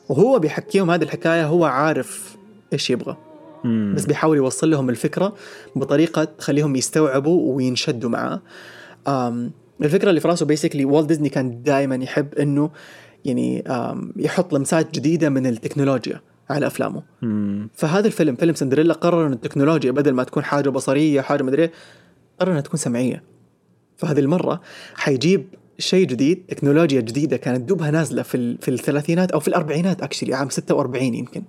[SPEAKER 1] وهو بيحكيهم هذه الحكاية هو عارف إيش يبغى.
[SPEAKER 2] مم.
[SPEAKER 1] بس بيحاول يوصل لهم الفكرة بطريقة تخليهم يستوعبوا وينشدوا معاه. الفكرة اللي في راسه بيسكلي والت ديزني كان دائما يحب إنه يعني يحط لمسات جديدة من التكنولوجيا على أفلامه.
[SPEAKER 2] مم.
[SPEAKER 1] فهذا الفيلم فيلم سندريلا قرر إن التكنولوجيا بدل ما تكون حاجة بصرية حاجة مدري قرر إنها تكون سمعية. فهذه المرة حيجيب شيء جديد تكنولوجيا جديدة كانت دوبها نازلة في ال- في الثلاثينات أو في الأربعينات actually عام 46 يمكن.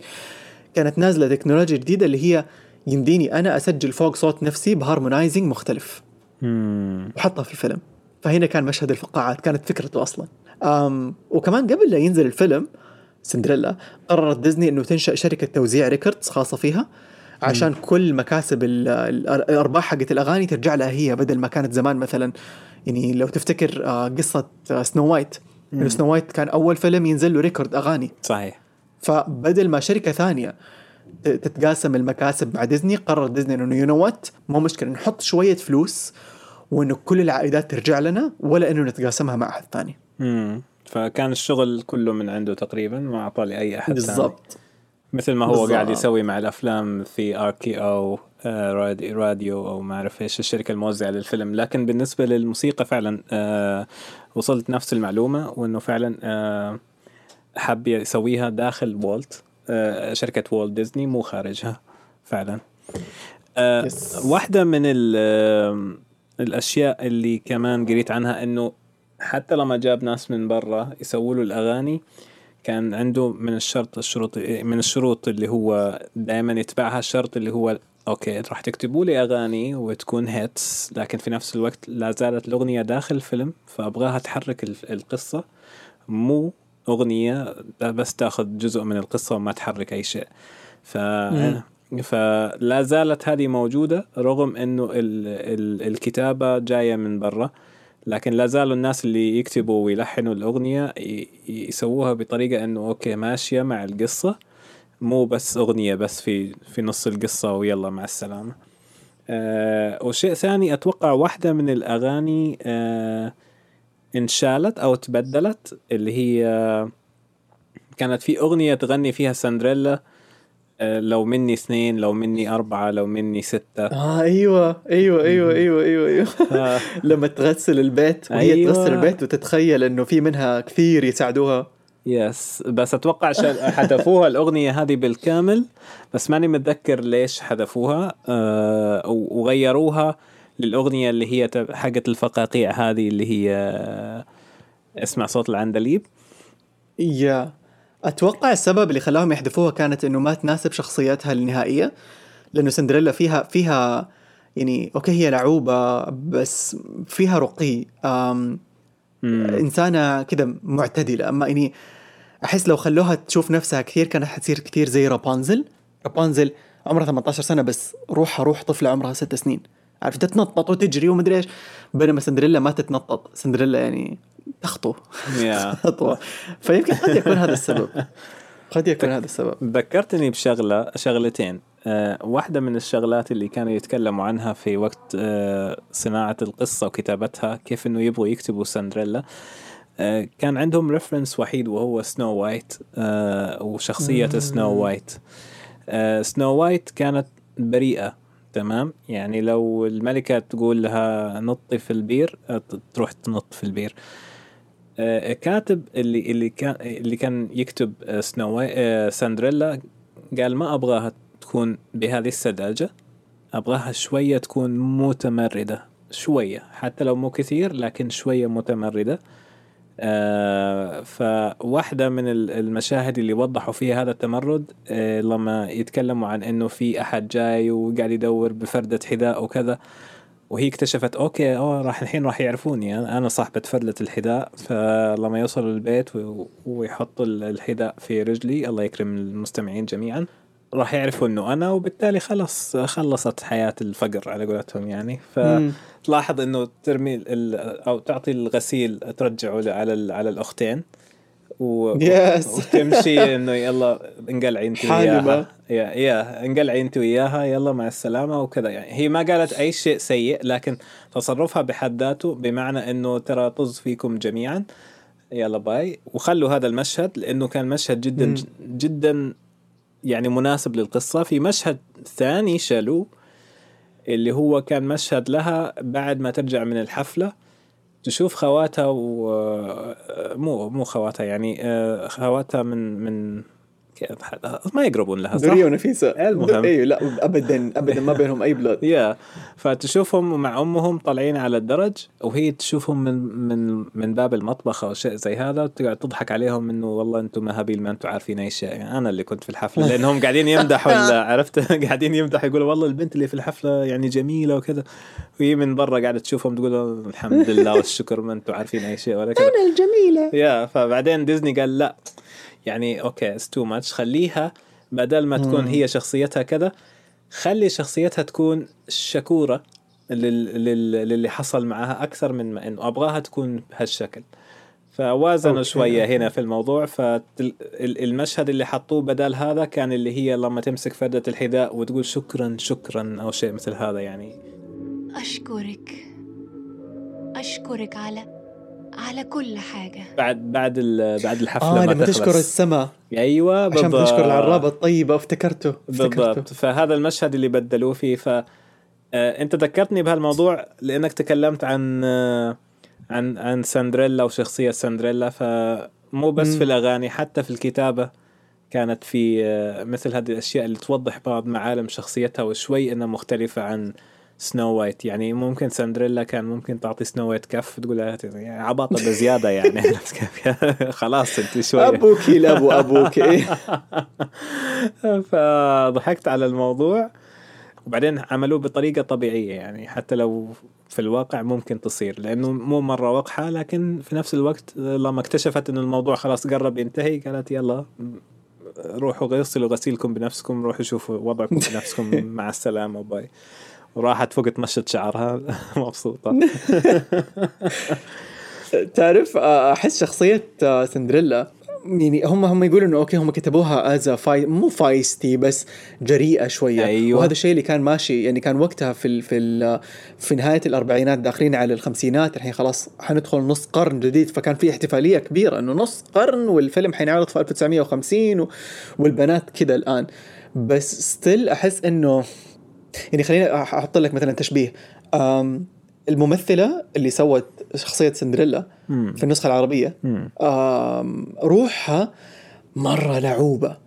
[SPEAKER 1] كانت نازلة تكنولوجيا جديدة اللي هي يمديني أنا أسجل فوق صوت نفسي ب harmonizing مختلف.
[SPEAKER 2] مم.
[SPEAKER 1] وحطها في الفيلم. فهنا كان مشهد الفقاعات كانت فكرته أصلا. وكمان قبل لا ينزل الفيلم سندريلا قررت ديزني إنه تنشأ شركة توزيع records خاصة فيها عشان كل مكاسب ال- ال- الأرباح حقت الأغاني ترجع لها هي بدل ما كانت زمان مثلا. يعني لو تفتكر آه، قصة آه، سنو وايت إنه سنو وايت كان أول فيلم ينزل له record أغاني.
[SPEAKER 2] صحيح.
[SPEAKER 1] فبدل ما شركة ثانية تتقاسم المكاسب مع ديزني قرر ديزني إنه you know what مو مشكلة نحط شوية فلوس وإنه كل العائدات ترجع لنا ولا إنه نتقاسمها مع أحد ثاني.
[SPEAKER 2] مم. فكان الشغل كله من عنده تقريبا ما اعطى لي أحد ثاني.
[SPEAKER 1] بالضبط
[SPEAKER 2] مثل ما هو
[SPEAKER 1] بالضبط.
[SPEAKER 2] قاعد يسوي مع الأفلام في RKO آه، رادي- راديو أو ما أعرف إيش الشركة الموزعة للفيلم لكن بالنسبة للموسيقى فعلا آه، وصلت نفس المعلومة وإنه فعلا آه، حب يسويها داخل وولت آه، شركة وولت ديزني مو خارجها فعلا آه،. واحدة من ال- الأشياء اللي كمان قريت عنها إنه حتى لما جاب ناس من برا يسووا له الأغاني كان عنده من الشرط الشروط من الشروط اللي هو دائما يتبعها الشرط اللي هو okay راح تكتبوا لي أغاني وتكون hits لكن في نفس الوقت لا زالت الأغنية داخل الفيلم فأبغاها تحرك ال- القصة مو أغنية بس تاخذ جزء من القصة وما تحرك أي شيء. ف فلا زالت هذه موجودة رغم إنه ال... ال... الكتابة جاية من برا. لكن لا زالوا الناس اللي يكتبوا ويلحنوا الأغنية يسووها بطريقة إنه okay ماشية مع القصة مو بس أغنية بس في في نص القصة ويلا مع السلامة. آه وشيء ثاني أتوقع واحدة من الأغاني آه انشالت أو تبدلت اللي هي كانت في أغنية تغني فيها سندريلا لو مني اثنين لو مني أربعة لو مني ستة
[SPEAKER 1] آه أيوه أيوه أيوه أيوه أيوه, أيوة.
[SPEAKER 2] آه.
[SPEAKER 1] لما تغسل البيت وهي
[SPEAKER 2] أيوة.
[SPEAKER 1] تغسل البيت وتتخيل إنه في منها كثير يساعدوها
[SPEAKER 2] yes بس أتوقع حذفوها الأغنية هذه بالكامل بس ماني متذكر ليش حذفوها آه و- وغيروها للأغنية اللي هي حقت الفقاقيع هذه اللي هي آه، اسمع صوت العندليب
[SPEAKER 1] yeah أتوقع السبب اللي خلاهم يحذفوها كانت إنه ما تناسب شخصيتها النهائية لأنه سندريلا فيها فيها يعني okay هي لعوبة بس فيها رقي أم. إنسانة كذا معتدلة. أما يعني أحس لو خلوها تشوف نفسها كثير كانت حتصير كثير زي رابانزل. رابانزل عمرها 18 سنة بس روحها روح طفلة عمرها 6 سنين. عارف تتنطط وتجري ومدري إيش. بينما سندريلا ما تتنطط. سندريلا يعني تخطو. خطوه فيمكن قد يكون هذا السبب. قد يكون هذا السبب.
[SPEAKER 2] ذكرتني بشغله شغلتين. آه واحدة من الشغلات اللي كانوا يتكلموا عنها في وقت آه صناعة القصة وكتابتها كيف إنه يبغوا يكتبوا سندريلا. آه كان عندهم reference وحيد وهو سنو وايت وشخصية سنو وايت سنو وايت كانت بريئة. تمام؟ يعني لو الملكة تقول لها نطي في البير آه، تروح تنط في البير. آه، كاتب اللي اللي كان اللي كان يكتب آه، سنو سندريلا قال ما أبغاها تكون بهذه السذاجة أبغاها شوية تكون متمردة شوية حتى لو مو كثير لكن شوية متمردة. آه فواحدة من ال- المشاهد اللي وضحوا فيها هذا التمرد آه لما يتكلموا عن إنه في أحد جاي وقاعد يدور بفردة حذاء وكذا وهي اكتشفت أوكي أوه راح الحين راح يعرفوني أنا صاحبة فردة الحذاء فلما يوصلوا البيت و- ويحطوا ال- الحذاء في رجلي الله يكرم المستمعين جميعا راح يعرفوا إنه أنا وبالتالي خلص خلصت حياة الفقر على قولتهم يعني ف. تلاحظ إنه ترمي ال- أو تعطي الغسيل ترجعه على على الأختين و...
[SPEAKER 1] Yes.
[SPEAKER 2] وتمشي إنه يلا انقلعي
[SPEAKER 1] أنت.
[SPEAKER 2] وياها يا يا انقلعي أنت وياها يلا مع السلامة وكذا يعني هي ما قالت أي شيء سيء لكن تصرفها بحد ذاته بمعنى إنه ترى طز فيكم جميعا يلا باي وخلوا هذا المشهد لأنه كان مشهد جدا
[SPEAKER 1] مم.
[SPEAKER 2] جدا يعني مناسب للقصة في مشهد ثاني شالوه اللي هو كان مشهد لها بعد ما ترجع من الحفلة تشوف خواتها و مو مو خواتها يعني آه، خواتها من من ما يقربون لها صح؟
[SPEAKER 1] درية ونفيسة
[SPEAKER 2] المهم.
[SPEAKER 1] أيوه لا ابدا ابدا ما بينهم أي بلاد.
[SPEAKER 2] يا فتشوفهم مع أمهم طالعين على الدرج وهي تشوفهم من من من باب المطبخ أو شيء زي هذا وتقعد تضحك عليهم إنه والله أنتم مهابيل ما أنتم عارفين أي شيء. يعني أنا اللي كنت في الحفلة لأنهم قاعدين يمدحوا عرفت؟ قاعدين يمدحوا يقولوا والله البنت اللي في الحفلة يعني جميلة وكذا. وهي من برا قاعدة تشوفهم تقول الحمد لله والشكر ما أنتم عارفين أي شيء ولا كذا.
[SPEAKER 1] أنا الجميلة.
[SPEAKER 2] yeah فبعدين ديزني قال لا. يعني okay it's too much خليها بدل ما تكون. هي شخصيتها كذا خلي شخصيتها تكون شكورة لل... لل... للي حصل معها أكثر من ما إنه أبغاها تكون بهالشكل. فوازنوا
[SPEAKER 1] okay.
[SPEAKER 2] شوية هنا في الموضوع. فالمشهد اللي حطوه بدل هذا كان اللي هي لما تمسك فردة الحذاء وتقول شكرا شكرا أو شيء مثل هذا يعني.
[SPEAKER 5] أشكرك. أشكرك على على كل حاجة.
[SPEAKER 2] بعد بعد ال... بعد الحفلة
[SPEAKER 1] آه
[SPEAKER 2] ما
[SPEAKER 1] لما. تشكر السماء. عشان
[SPEAKER 2] بالضبط.
[SPEAKER 1] تشكر العرابة. الطيبة افتكرته افتكرته.
[SPEAKER 2] بالضبط فهذا المشهد اللي بدلوه فيه. ف آه، أنت ذكرتني بهالموضوع لأنك تكلمت عن آه، عن عن سندريلا وشخصية سندريلا فمو بس
[SPEAKER 1] مم.
[SPEAKER 2] في الأغاني حتى في الكتابة كانت في آه، مثل هذه الأشياء اللي توضح بعض معالم شخصيتها وشوي إنها مختلفة عن سنو وايت يعني ممكن سندريلا كان ممكن تعطي سنو وايت كف تقول لها يعني عباطة بزيادة يعني. خلاص أنت شوي
[SPEAKER 1] أبوك الابو أبوك إيه.
[SPEAKER 2] فضحكت على الموضوع. وبعدين عملوه بطريقة طبيعية يعني حتى لو في الواقع ممكن تصير لأنه مو مرة وقحة لكن في نفس الوقت لما اكتشفت أنه الموضوع خلاص قرب ينتهي قالت يلا روحوا غسلوا غسيلكم بنفسكم روحوا شوفوا وضعكم بنفسكم مع السلامة bye. وراحت فوق تمشط شعرها. مبسوطة.
[SPEAKER 1] تعرف آه، أحس شخصية آه، سندريلا يعني هم هم يقولوا إنه okay هم كتبوها as fei مو feisty بس جريئة شوية.
[SPEAKER 2] أيوة.
[SPEAKER 1] وهذا الشيء اللي كان ماشي يعني كان وقتها في ال في ال في نهاية الأربعينات داخلين على الخمسينات الحين خلاص حندخل نص قرن جديد. فكان في احتفالية كبيرة إنه نص قرن والفيلم حينعرض في 1950 و- والبنات كذا الآن. بس still أحس إنه يعني خليني أحط لك مثلا تشبيه أم الممثلة اللي سوت شخصية سندريلا. في
[SPEAKER 2] النسخة
[SPEAKER 1] العربية روحها مرة لعوبة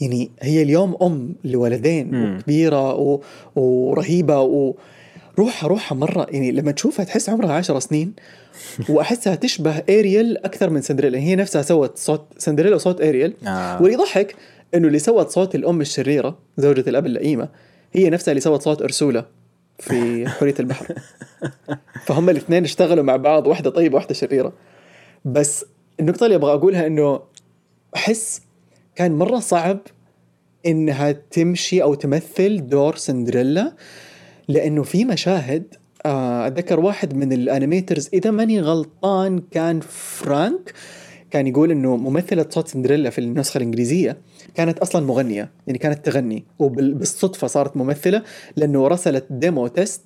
[SPEAKER 1] يعني هي اليوم أم لولدين
[SPEAKER 2] مم.
[SPEAKER 1] وكبيرة و... ورهيبة و... روحها روحها مرة يعني لما تشوفها تحس عمرها عشر سنين وأحسها تشبه أريل أكثر من سندريلا هي نفسها سوت صوت سندريلا وصوت أريل
[SPEAKER 2] آه.
[SPEAKER 1] واللي يضحك إنه اللي سوت صوت الأم الشريرة زوجة الأب اللئيمة هي نفسها اللي سوت صوت أرسولا في حورية البحر. فهم الاثنين اشتغلوا مع بعض واحدة طيبة واحدة شريرة. بس النقطة اللي أبغى أقولها إنه أحس كان مرة صعب إنها تمشي أو تمثل دور سندريلا لأنه في مشاهد آه، أتذكر واحد من ال animators إذا ماني غلطان كان فرانك كان يقول إنه ممثلة صوت سندريلا في النسخة الإنجليزية. كانت أصلا مغنية يعني كانت تغني وبالصدفة صارت ممثلة لأنه رسلت demo test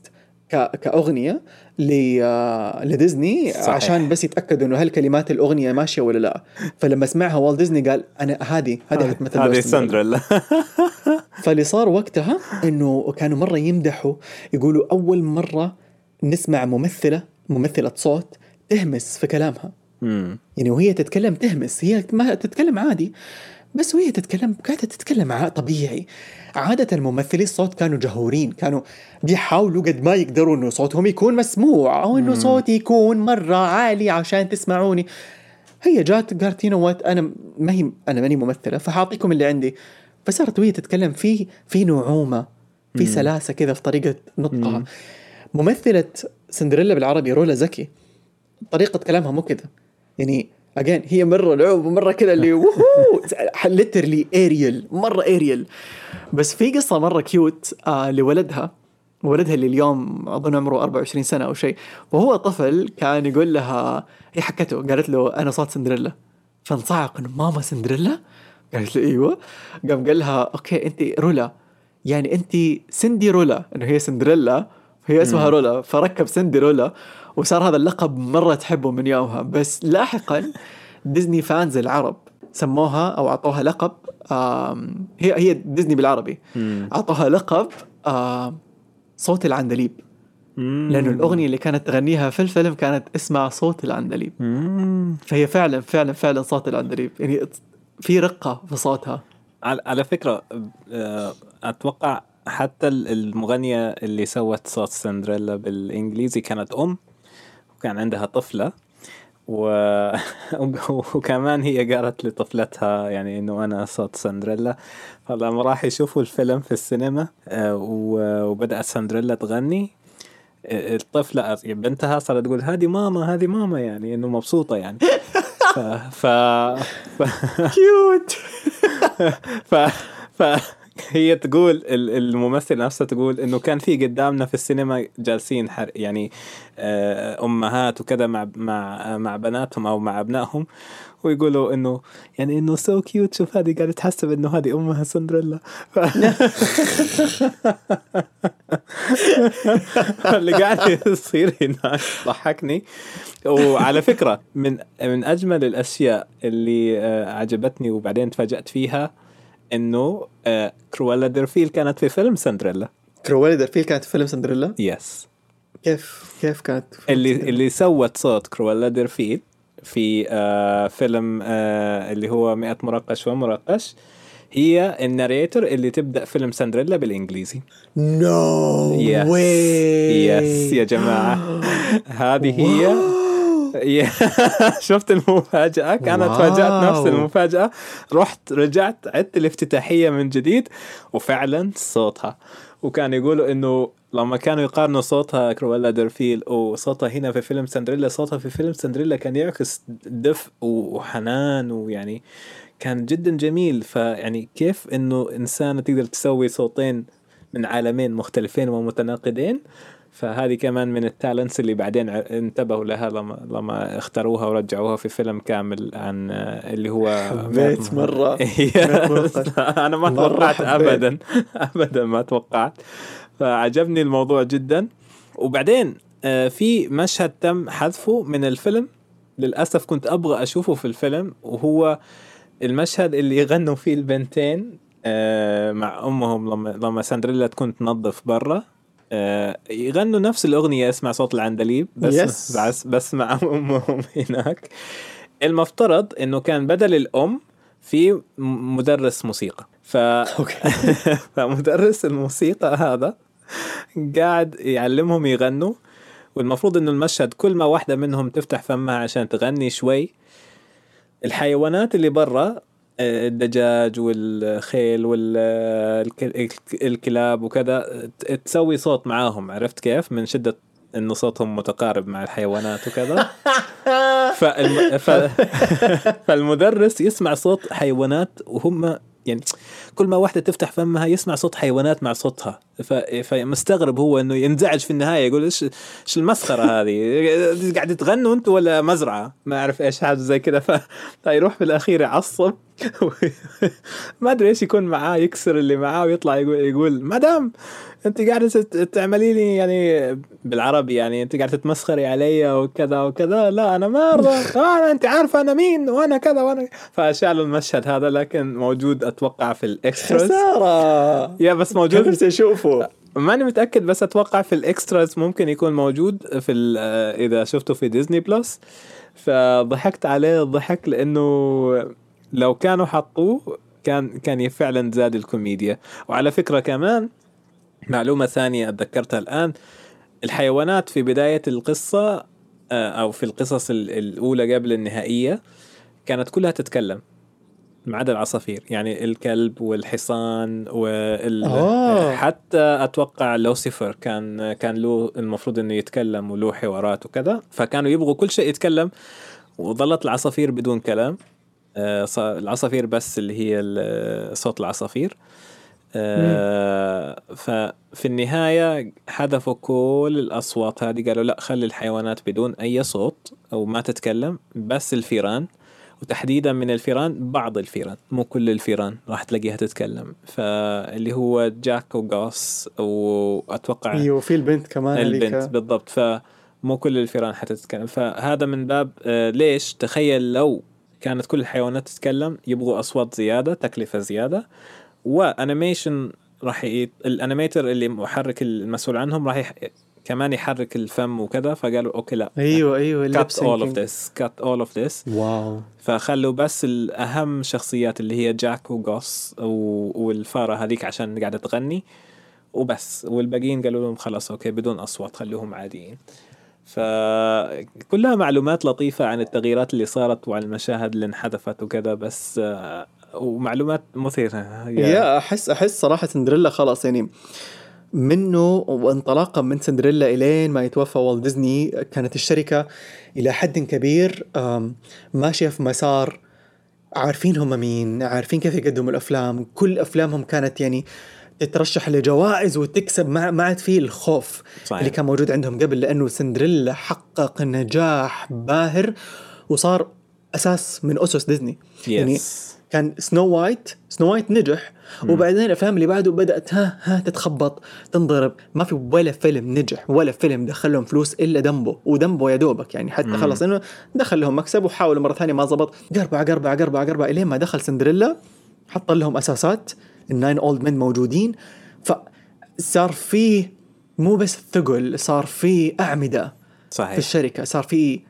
[SPEAKER 1] ك- كأغنية ل- آه، لديزني
[SPEAKER 2] صحيح.
[SPEAKER 1] عشان بس يتأكدوا إنه هل كلمات الأغنية ماشية ولا لا فلما سمعها والت ديزني قال أنا هذه هذه حتمثل
[SPEAKER 2] هذه
[SPEAKER 1] سندريلا. فاللي صار وقتها إنه كانوا مرة يمدحوا يقولوا أول مرة نسمع ممثلة ممثلة صوت تهمس في كلامها. يعني وهي تتكلم تهمس هي ما تتكلم عادي بس وهي تتكلم قاعدة تتكلم ع- طبيعي. عادة ممثلي الصوت كانوا جهورين كانوا بيحاولوا قد ما يقدروا إنه صوتهم يكون مسموع أو إنه صوتي يكون مرة عالي عشان تسمعوني. هي جات قالت يو وات أنا ما هي أنا ماني ممثلة فحاعطيكم اللي عندي. فصارت وهي تتكلم في في نعومة في سلاسة كذا في طريقة نطقها. ممثلة سندريلا بالعربي رولا زكي طريقة كلامها مو كذا. يعني again هي مرة لعب ومرة كذا اللي woohoo! literally اريل مرة اريل بس في قصة مرة cute آه لولدها. ولدها اللي اليوم أظن عمره 24 سنة أو شيء. وهو طفل كان يقول لها هي حكته قالت له أنا صوت سندريلا. فانصعق انه ماما سندريلا؟ قالت له إيوه. قام قال لها okay أنت رولا. يعني أنت سندي رولا. إنه هي سندريلا هي اسمها رولا. فركب سندي رولا. وصار هذا اللقب مرة تحبه من يومها. بس لاحقا ديزني fans العرب سموها أو أعطوها لقب هي هي ديزني بالعربي. أعطوها لقب صوت العندليب. لأنه الأغنية اللي كانت تغنيها في الفيلم كانت اسمها صوت العندليب. فهي فعلا فعلا فعلا صوت العندليب. يعني في رقة في صوتها.
[SPEAKER 2] على فكرة آه، أتوقع حتى ال- المغنية اللي سوت صوت سندريلا بالإنجليزي كانت أم. وكان عندها طفلة و... وكمان هي قالت لطفلتها يعني إنه أنا صوت سندريلا. فلما راح يشوفوا الفيلم في السينما آه، و- وبدأت سندريلا تغني. آه، الطفلة بنتها صارت تقول هذه ماما هذه ماما يعني إنه مبسوطة يعني. ف... ف... ف...
[SPEAKER 1] cute
[SPEAKER 2] ف ف هي تقول ال- الممثل نفسه تقول إنه كان في قدامنا في السينما جالسين يعني آه، أمهات وكذا مع مع مع بناتهم أو مع أبنائهم ويقولوا إنه يعني إنه so cute شوف هذه قاعدة تحسب إنه هذه أمها سندريلا. ف... اللي قاعد يصير هناك ضحكني. وعلى فكرة من من أجمل الأشياء اللي آه، عجبتني وبعدين تفاجأت فيها إنه آه، كرويلا دي فيل كانت في فيلم سندريلا
[SPEAKER 1] كرويلا دي فيل كانت في فيلم سندريلا
[SPEAKER 2] yes
[SPEAKER 1] كيف كيف كانت
[SPEAKER 2] اللي
[SPEAKER 1] سندريلا؟
[SPEAKER 2] اللي سوت صوت كرويلا دي فيل في آه فيلم آه اللي هو 100 مرقش ومرقش هي ال narrator اللي تبدأ فيلم سندريلا بالإنجليزي.
[SPEAKER 1] no
[SPEAKER 2] yes
[SPEAKER 1] way
[SPEAKER 2] yes يا جماعة. هذه هي شفت المفاجأة؟ كانت
[SPEAKER 1] wow.
[SPEAKER 2] فاجأت نفس المفاجأة. رحت رجعت عدت الافتتاحية من جديد وفعلا صوتها. وكان يقولوا إنه لما كانوا يقارنوا صوتها كرويلا دي فيل وصوتها هنا في فيلم سندريلا صوتها في فيلم سندريلا كان يعكس دفء وحنان ويعني كان جدا جميل. فيعني كيف إنه إنسانة تقدر تسوي صوتين من عالمين مختلفين ومتناقضين؟ فهذه كمان من التالنتس اللي بعدين انتبهوا لها لما لما اختاروها ورجعوها في فيلم كامل عن آه، اللي هو
[SPEAKER 1] حبيت مرة. مرة.
[SPEAKER 2] أنا ما
[SPEAKER 1] مرة
[SPEAKER 2] توقعت
[SPEAKER 1] حبيت.
[SPEAKER 2] ابدا ابدا ما توقعت فعجبني الموضوع جدا وبعدين آه، في مشهد تم حذفه من الفيلم للأسف كنت أبغى أشوفه في الفيلم وهو المشهد اللي يغنوا فيه البنتين آه، مع أمهم لما لما سندريلا تكون تنظف برا آه، يغنوا نفس الأغنية اسمع صوت العندليب بس
[SPEAKER 1] Yes.
[SPEAKER 2] بس بس مع أمهم هناك. المفترض إنه كان بدل الأم في مدرس موسيقى. ف فمدرس الموسيقى هذا قاعد يعلمهم يغنوا والمفروض إنه المشهد كل ما واحدة منهم تفتح فمها عشان تغني شوي الحيوانات اللي برا الدجاج والخيل والكلاب وكذا تسوي صوت معاهم عرفت كيف من شدة إنه صوتهم متقارب مع الحيوانات وكذا فالم... ف... فالمدرس يسمع صوت حيوانات وهم يعني كل ما واحدة تفتح فمها يسمع صوت حيوانات مع صوتها. فمستغرب هو إنه ينزعج في النهاية يقول إيش إيش المسخرة هذه؟ قاعد تغنوا أنتوا ولا مزرعة؟ ما أعرف إيش حاجة زي كذا. فيروح في الأخير يعصب. ما أدري إيش يكون معاه يكسر اللي معاه ويطلع يقول يقول مدام أنت قاعدة تعملي لي يعني بالعربي يعني أنت قاعدة تتمسخري علي وكذا وكذا. لا أنا ما أرضى. آه أنت عارفة أنا مين وأنا كذا وأنا فشالوا المشهد هذا لكن موجود أتوقع في الاكستراز
[SPEAKER 1] خسارة.
[SPEAKER 2] يا بس موجود.
[SPEAKER 1] نفسي اشوفه
[SPEAKER 2] ماني متأكد بس أتوقع في ال extras ممكن يكون موجود في آه، إذا شفته في ديزني بلس. فضحكت عليه الضحك لأنه لو كانوا حطوه كان كان فعلا زاد الكوميديا. وعلى فكرة كمان معلومة ثانية أتذكرتها الآن. الحيوانات في بداية القصة آه، أو في القصص ال- الأولى قبل النهائية كانت كلها تتكلم. ما عدا العصافير. يعني الكلب والحصان وال
[SPEAKER 1] آه.
[SPEAKER 2] حتى أتوقع لوسيفر كان كان له المفروض إنه يتكلم وله حوارات وكذا فكانوا يبغوا كل شيء يتكلم وظلت العصافير بدون كلام. آه، العصافير بس اللي هي صوت العصافير. آه، ففي النهاية حذفوا كل الأصوات هذه قالوا لا خلي الحيوانات بدون أي صوت أو ما تتكلم بس الفيران. وتحديدا من الفيران بعض الفيران مو كل الفيران راح تلاقيها تتكلم فاللي هو جاك وغاس وأتوقع
[SPEAKER 1] أيوه في البنت كمان
[SPEAKER 2] البنت. بالضبط فمو كل الفيران حتتكلم فهذا من باب آه، ليش تخيل لو كانت كل الحيوانات تتكلم يبغوا أصوات زيادة تكلفة زيادة و animation راح ي... ال animator اللي محرك المسؤول عنهم راح. كمان يحرك الفم وكذا فقالوا okay لا.
[SPEAKER 1] أيوه
[SPEAKER 2] أيوه all of
[SPEAKER 1] lip-syncing.
[SPEAKER 2] this cut all of this.
[SPEAKER 1] wow.
[SPEAKER 2] فخلوا بس الأهم شخصيات اللي هي جاك وغاس و- والفارة هذيك عشان قاعدة تغني وبس. والباقيين قالوا لهم خلاص أوكي بدون أصوات خلوهم عاديين. فكلها معلومات لطيفة عن التغييرات اللي صارت وعن المشاهد اللي انحذفت وكذا بس آه، ومعلومات مثيرة.
[SPEAKER 1] يا أحس أحس صراحة سندريلا خلاص يعني منه وانطلاقا من سندريلا إلين ما يتوفى والت ديزني كانت الشركة إلى حد كبير ماشيه في مسار عارفين هم مين عارفين كيف يقدموا الأفلام كل أفلامهم كانت يعني تترشح لجوائز وتكسب ما ما عاد فيه الخوف
[SPEAKER 2] صحيح.
[SPEAKER 1] اللي كان موجود عندهم قبل لأنه سندريلا حقق نجاح باهر وصار أساس من أسس ديزني. يعني
[SPEAKER 2] yes
[SPEAKER 1] كان سنو وايت سنو وايت نجح وبعدين الأفلام اللي بعده بدأت ها ها تتخبط تنضرب. ما في ولا فيلم نجح ولا فيلم دخل لهم فلوس إلا دمبو. ودمبو يا دوبك يعني حتى خلص إنه دخل لهم مكسب وحاولوا مرة ثانية ما زبط. قربع قربع قربع قربع إلين ما دخل سندريلا حط لهم أساسات. الناين أولد مان موجودين. فصار فيه مو بس ثقل صار فيه أعمدة في
[SPEAKER 2] صحيح
[SPEAKER 1] الشركة. صار في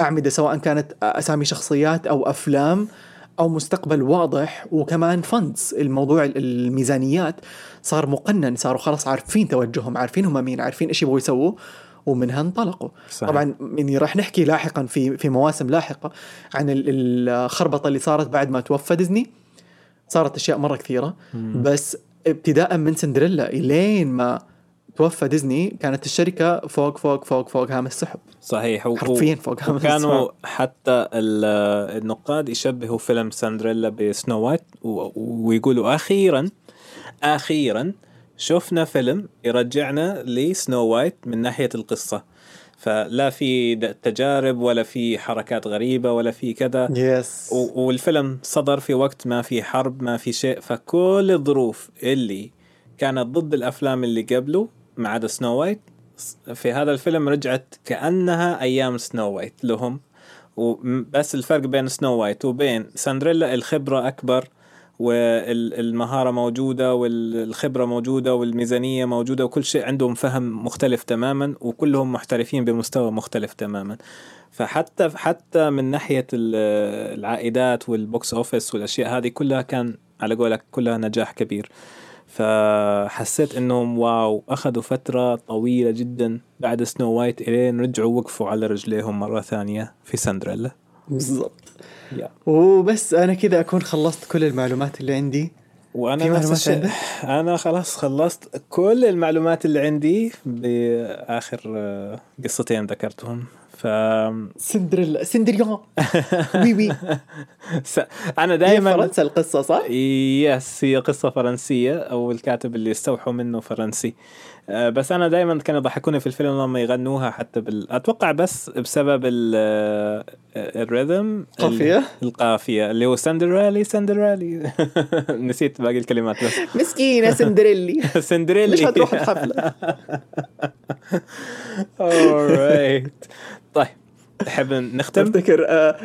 [SPEAKER 1] أعمدة سواء كانت أسامي شخصيات أو أفلام أو مستقبل واضح وكمان فندز الموضوع الميزانيات صار مقنن صاروا خلاص عارفين توجههم عارفين هم مين عارفين إيش يبغوا يسووا ومنها انطلقوا.
[SPEAKER 2] صحيح.
[SPEAKER 1] طبعا يعني راح نحكي لاحقا في في مواسم لاحقة عن ال- الخربطة اللي صارت بعد ما توفى ديزني. صارت أشياء مرة كثيرة. بس ابتداء من سندريلا إلين ما توفى ديزني كانت الشركة فوق فوق فوق فوق هام السحب.
[SPEAKER 2] صحيح و-
[SPEAKER 1] حرفيا فوق هام السحب.
[SPEAKER 2] حتى ال- النقاد يشبهوا فيلم سندريلا بسنو وايت و- ويقولوا أخيرا أخيرا شفنا فيلم يرجعنا لسنو وايت من ناحية القصة. فلا في تجارب ولا في حركات غريبة ولا في كذا.
[SPEAKER 1] yes
[SPEAKER 2] و- والفيلم صدر في وقت ما في حرب ما في شيء. فكل الظروف اللي كانت ضد الأفلام اللي قبله ما عدا سنو وايت في هذا الفيلم رجعت كأنها أيام سنو وايت لهم. وبس الفرق بين سنو وايت وبين ساندريلا الخبرة أكبر والمهارة موجودة والخبرة موجودة والميزانية موجودة وكل شيء عندهم فهم مختلف تماما وكلهم محترفين بمستوى مختلف تماما. فحتى حتى من ناحية ال- العائدات وال box office والأشياء هذه كلها كان على قولك كلها نجاح كبير. فحسيت إنهم wow أخذوا فترة طويلة جدا بعد سنو وايت إلين رجعوا وقفوا على رجليهم مرة ثانية في سندريلا.
[SPEAKER 1] بالضبط.
[SPEAKER 2] yeah.
[SPEAKER 1] وبس أنا كذا أكون خلصت كل المعلومات اللي عندي. وأنا
[SPEAKER 2] نفس الشيء؟ أنا خلاص خلصت كل المعلومات اللي عندي بآخر قصتين ذكرتهم. ف
[SPEAKER 1] سندريلا سندريون وي وي.
[SPEAKER 2] س-
[SPEAKER 1] أنا
[SPEAKER 2] دائما
[SPEAKER 1] فرنسا القصة صح؟
[SPEAKER 2] يس هي قصة فرنسية. أو الكاتب اللي استوحوا منه فرنسي. آه، بس أنا دائما كانوا يضحكوني في الفيلم لما يغنوها حتى بال... أتوقع بس بسبب ال... آه، الريذم
[SPEAKER 1] قافية؟
[SPEAKER 2] القافية اللي هو سندرالي سندرالي نسيت باقي الكلمات بس.
[SPEAKER 1] مسكينة سندريلي.
[SPEAKER 2] سندريلي.
[SPEAKER 1] مش هتروح الحفلة.
[SPEAKER 2] Alright تحب نختم؟
[SPEAKER 1] افتكر آه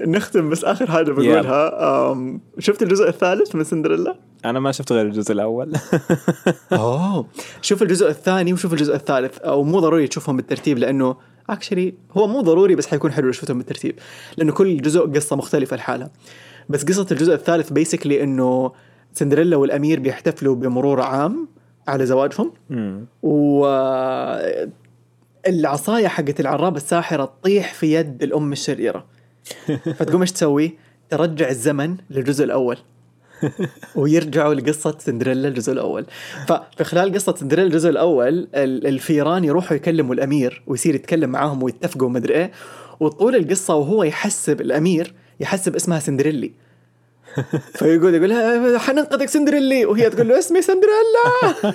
[SPEAKER 1] نختم بس آخر حاجة بقولها. شفت الجزء الثالث من سندريلا؟
[SPEAKER 2] أنا ما شفت غير الجزء الأول.
[SPEAKER 1] أوه. شوف الجزء الثاني وشوف الجزء الثالث. أو مو ضروري تشوفهم بالترتيب لأنه اكشلي هو مو ضروري بس حيكون حلو لو شفتهم بالترتيب. لأنه كل جزء قصة مختلفة لحالها. بس قصة الجزء الثالث بيسكلي إنه سندريلا والأمير بيحتفلوا بمرور عام على زواجهم. و العصاية حقت العرابه الساحرة تطيح في يد الأم الشريرة. فتقوم إيش تسوي؟ ترجع الزمن للجزء الأول. ويرجعوا لقصة سندريلا الجزء الأول. ففي خلال قصة سندريلا الجزء الأول ال- الفيران يروحوا يكلموا الأمير ويصير يتكلم معاهم ويتفقوا ومدري إيه. وطول القصة وهو يحسب الأمير يحسب اسمها سندريلي. فيقول يقول لها حننقذك سندريلي. وهي تقول له اسمي سندريلا.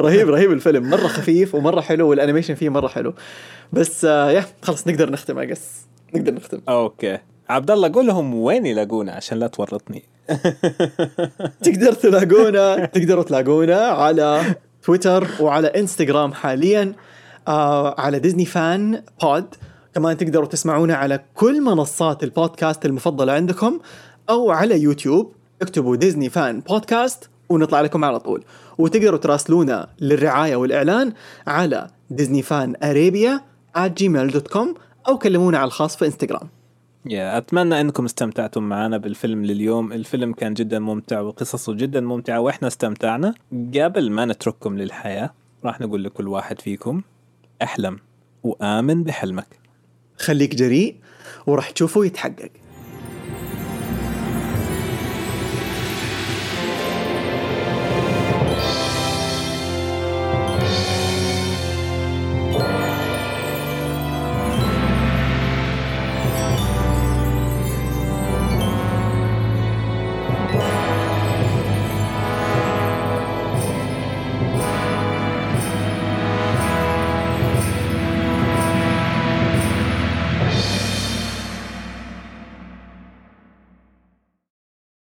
[SPEAKER 1] رهيب رهيب الفيلم. مرة خفيف ومرة حلو وال animation فيه مرة حلو. بس آه yeah خلاص نقدر نختم اقص نقدر نختم.
[SPEAKER 2] okay. عبد الله قول لهم وين يلاقونا عشان لا تورطني.
[SPEAKER 1] تقدر تلاقونا تقدروا تلاقونا على تويتر وعلى إنستغرام حاليا آه على ديزني فان pod كمان تقدروا تسمعونا على كل منصات البودكاست المفضلة عندكم أو على يوتيوب. اكتبوا ديزني فان بودكاست ونطلع لكم على طول. وتقدروا تراسلونا للرعاية والإعلان على ديزني فان أريبيا gmail.com أو كلمونا على الخاص في انستغرام
[SPEAKER 2] yeah أتمنى إنكم استمتعتم معنا بالفيلم لليوم. الفيلم كان جدا ممتع وقصصه جدا ممتعة وإحنا استمتعنا. قبل ما نترككم للحياة راح نقول لكل واحد فيكم أحلم وآمن بحلمك.
[SPEAKER 1] خليك جريء وراح تشوفه يتحقق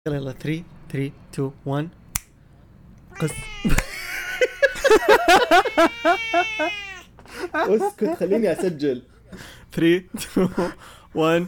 [SPEAKER 1] يلا يلا 3 3 2 1 قص اسكت خليني أسجل. 3 2 1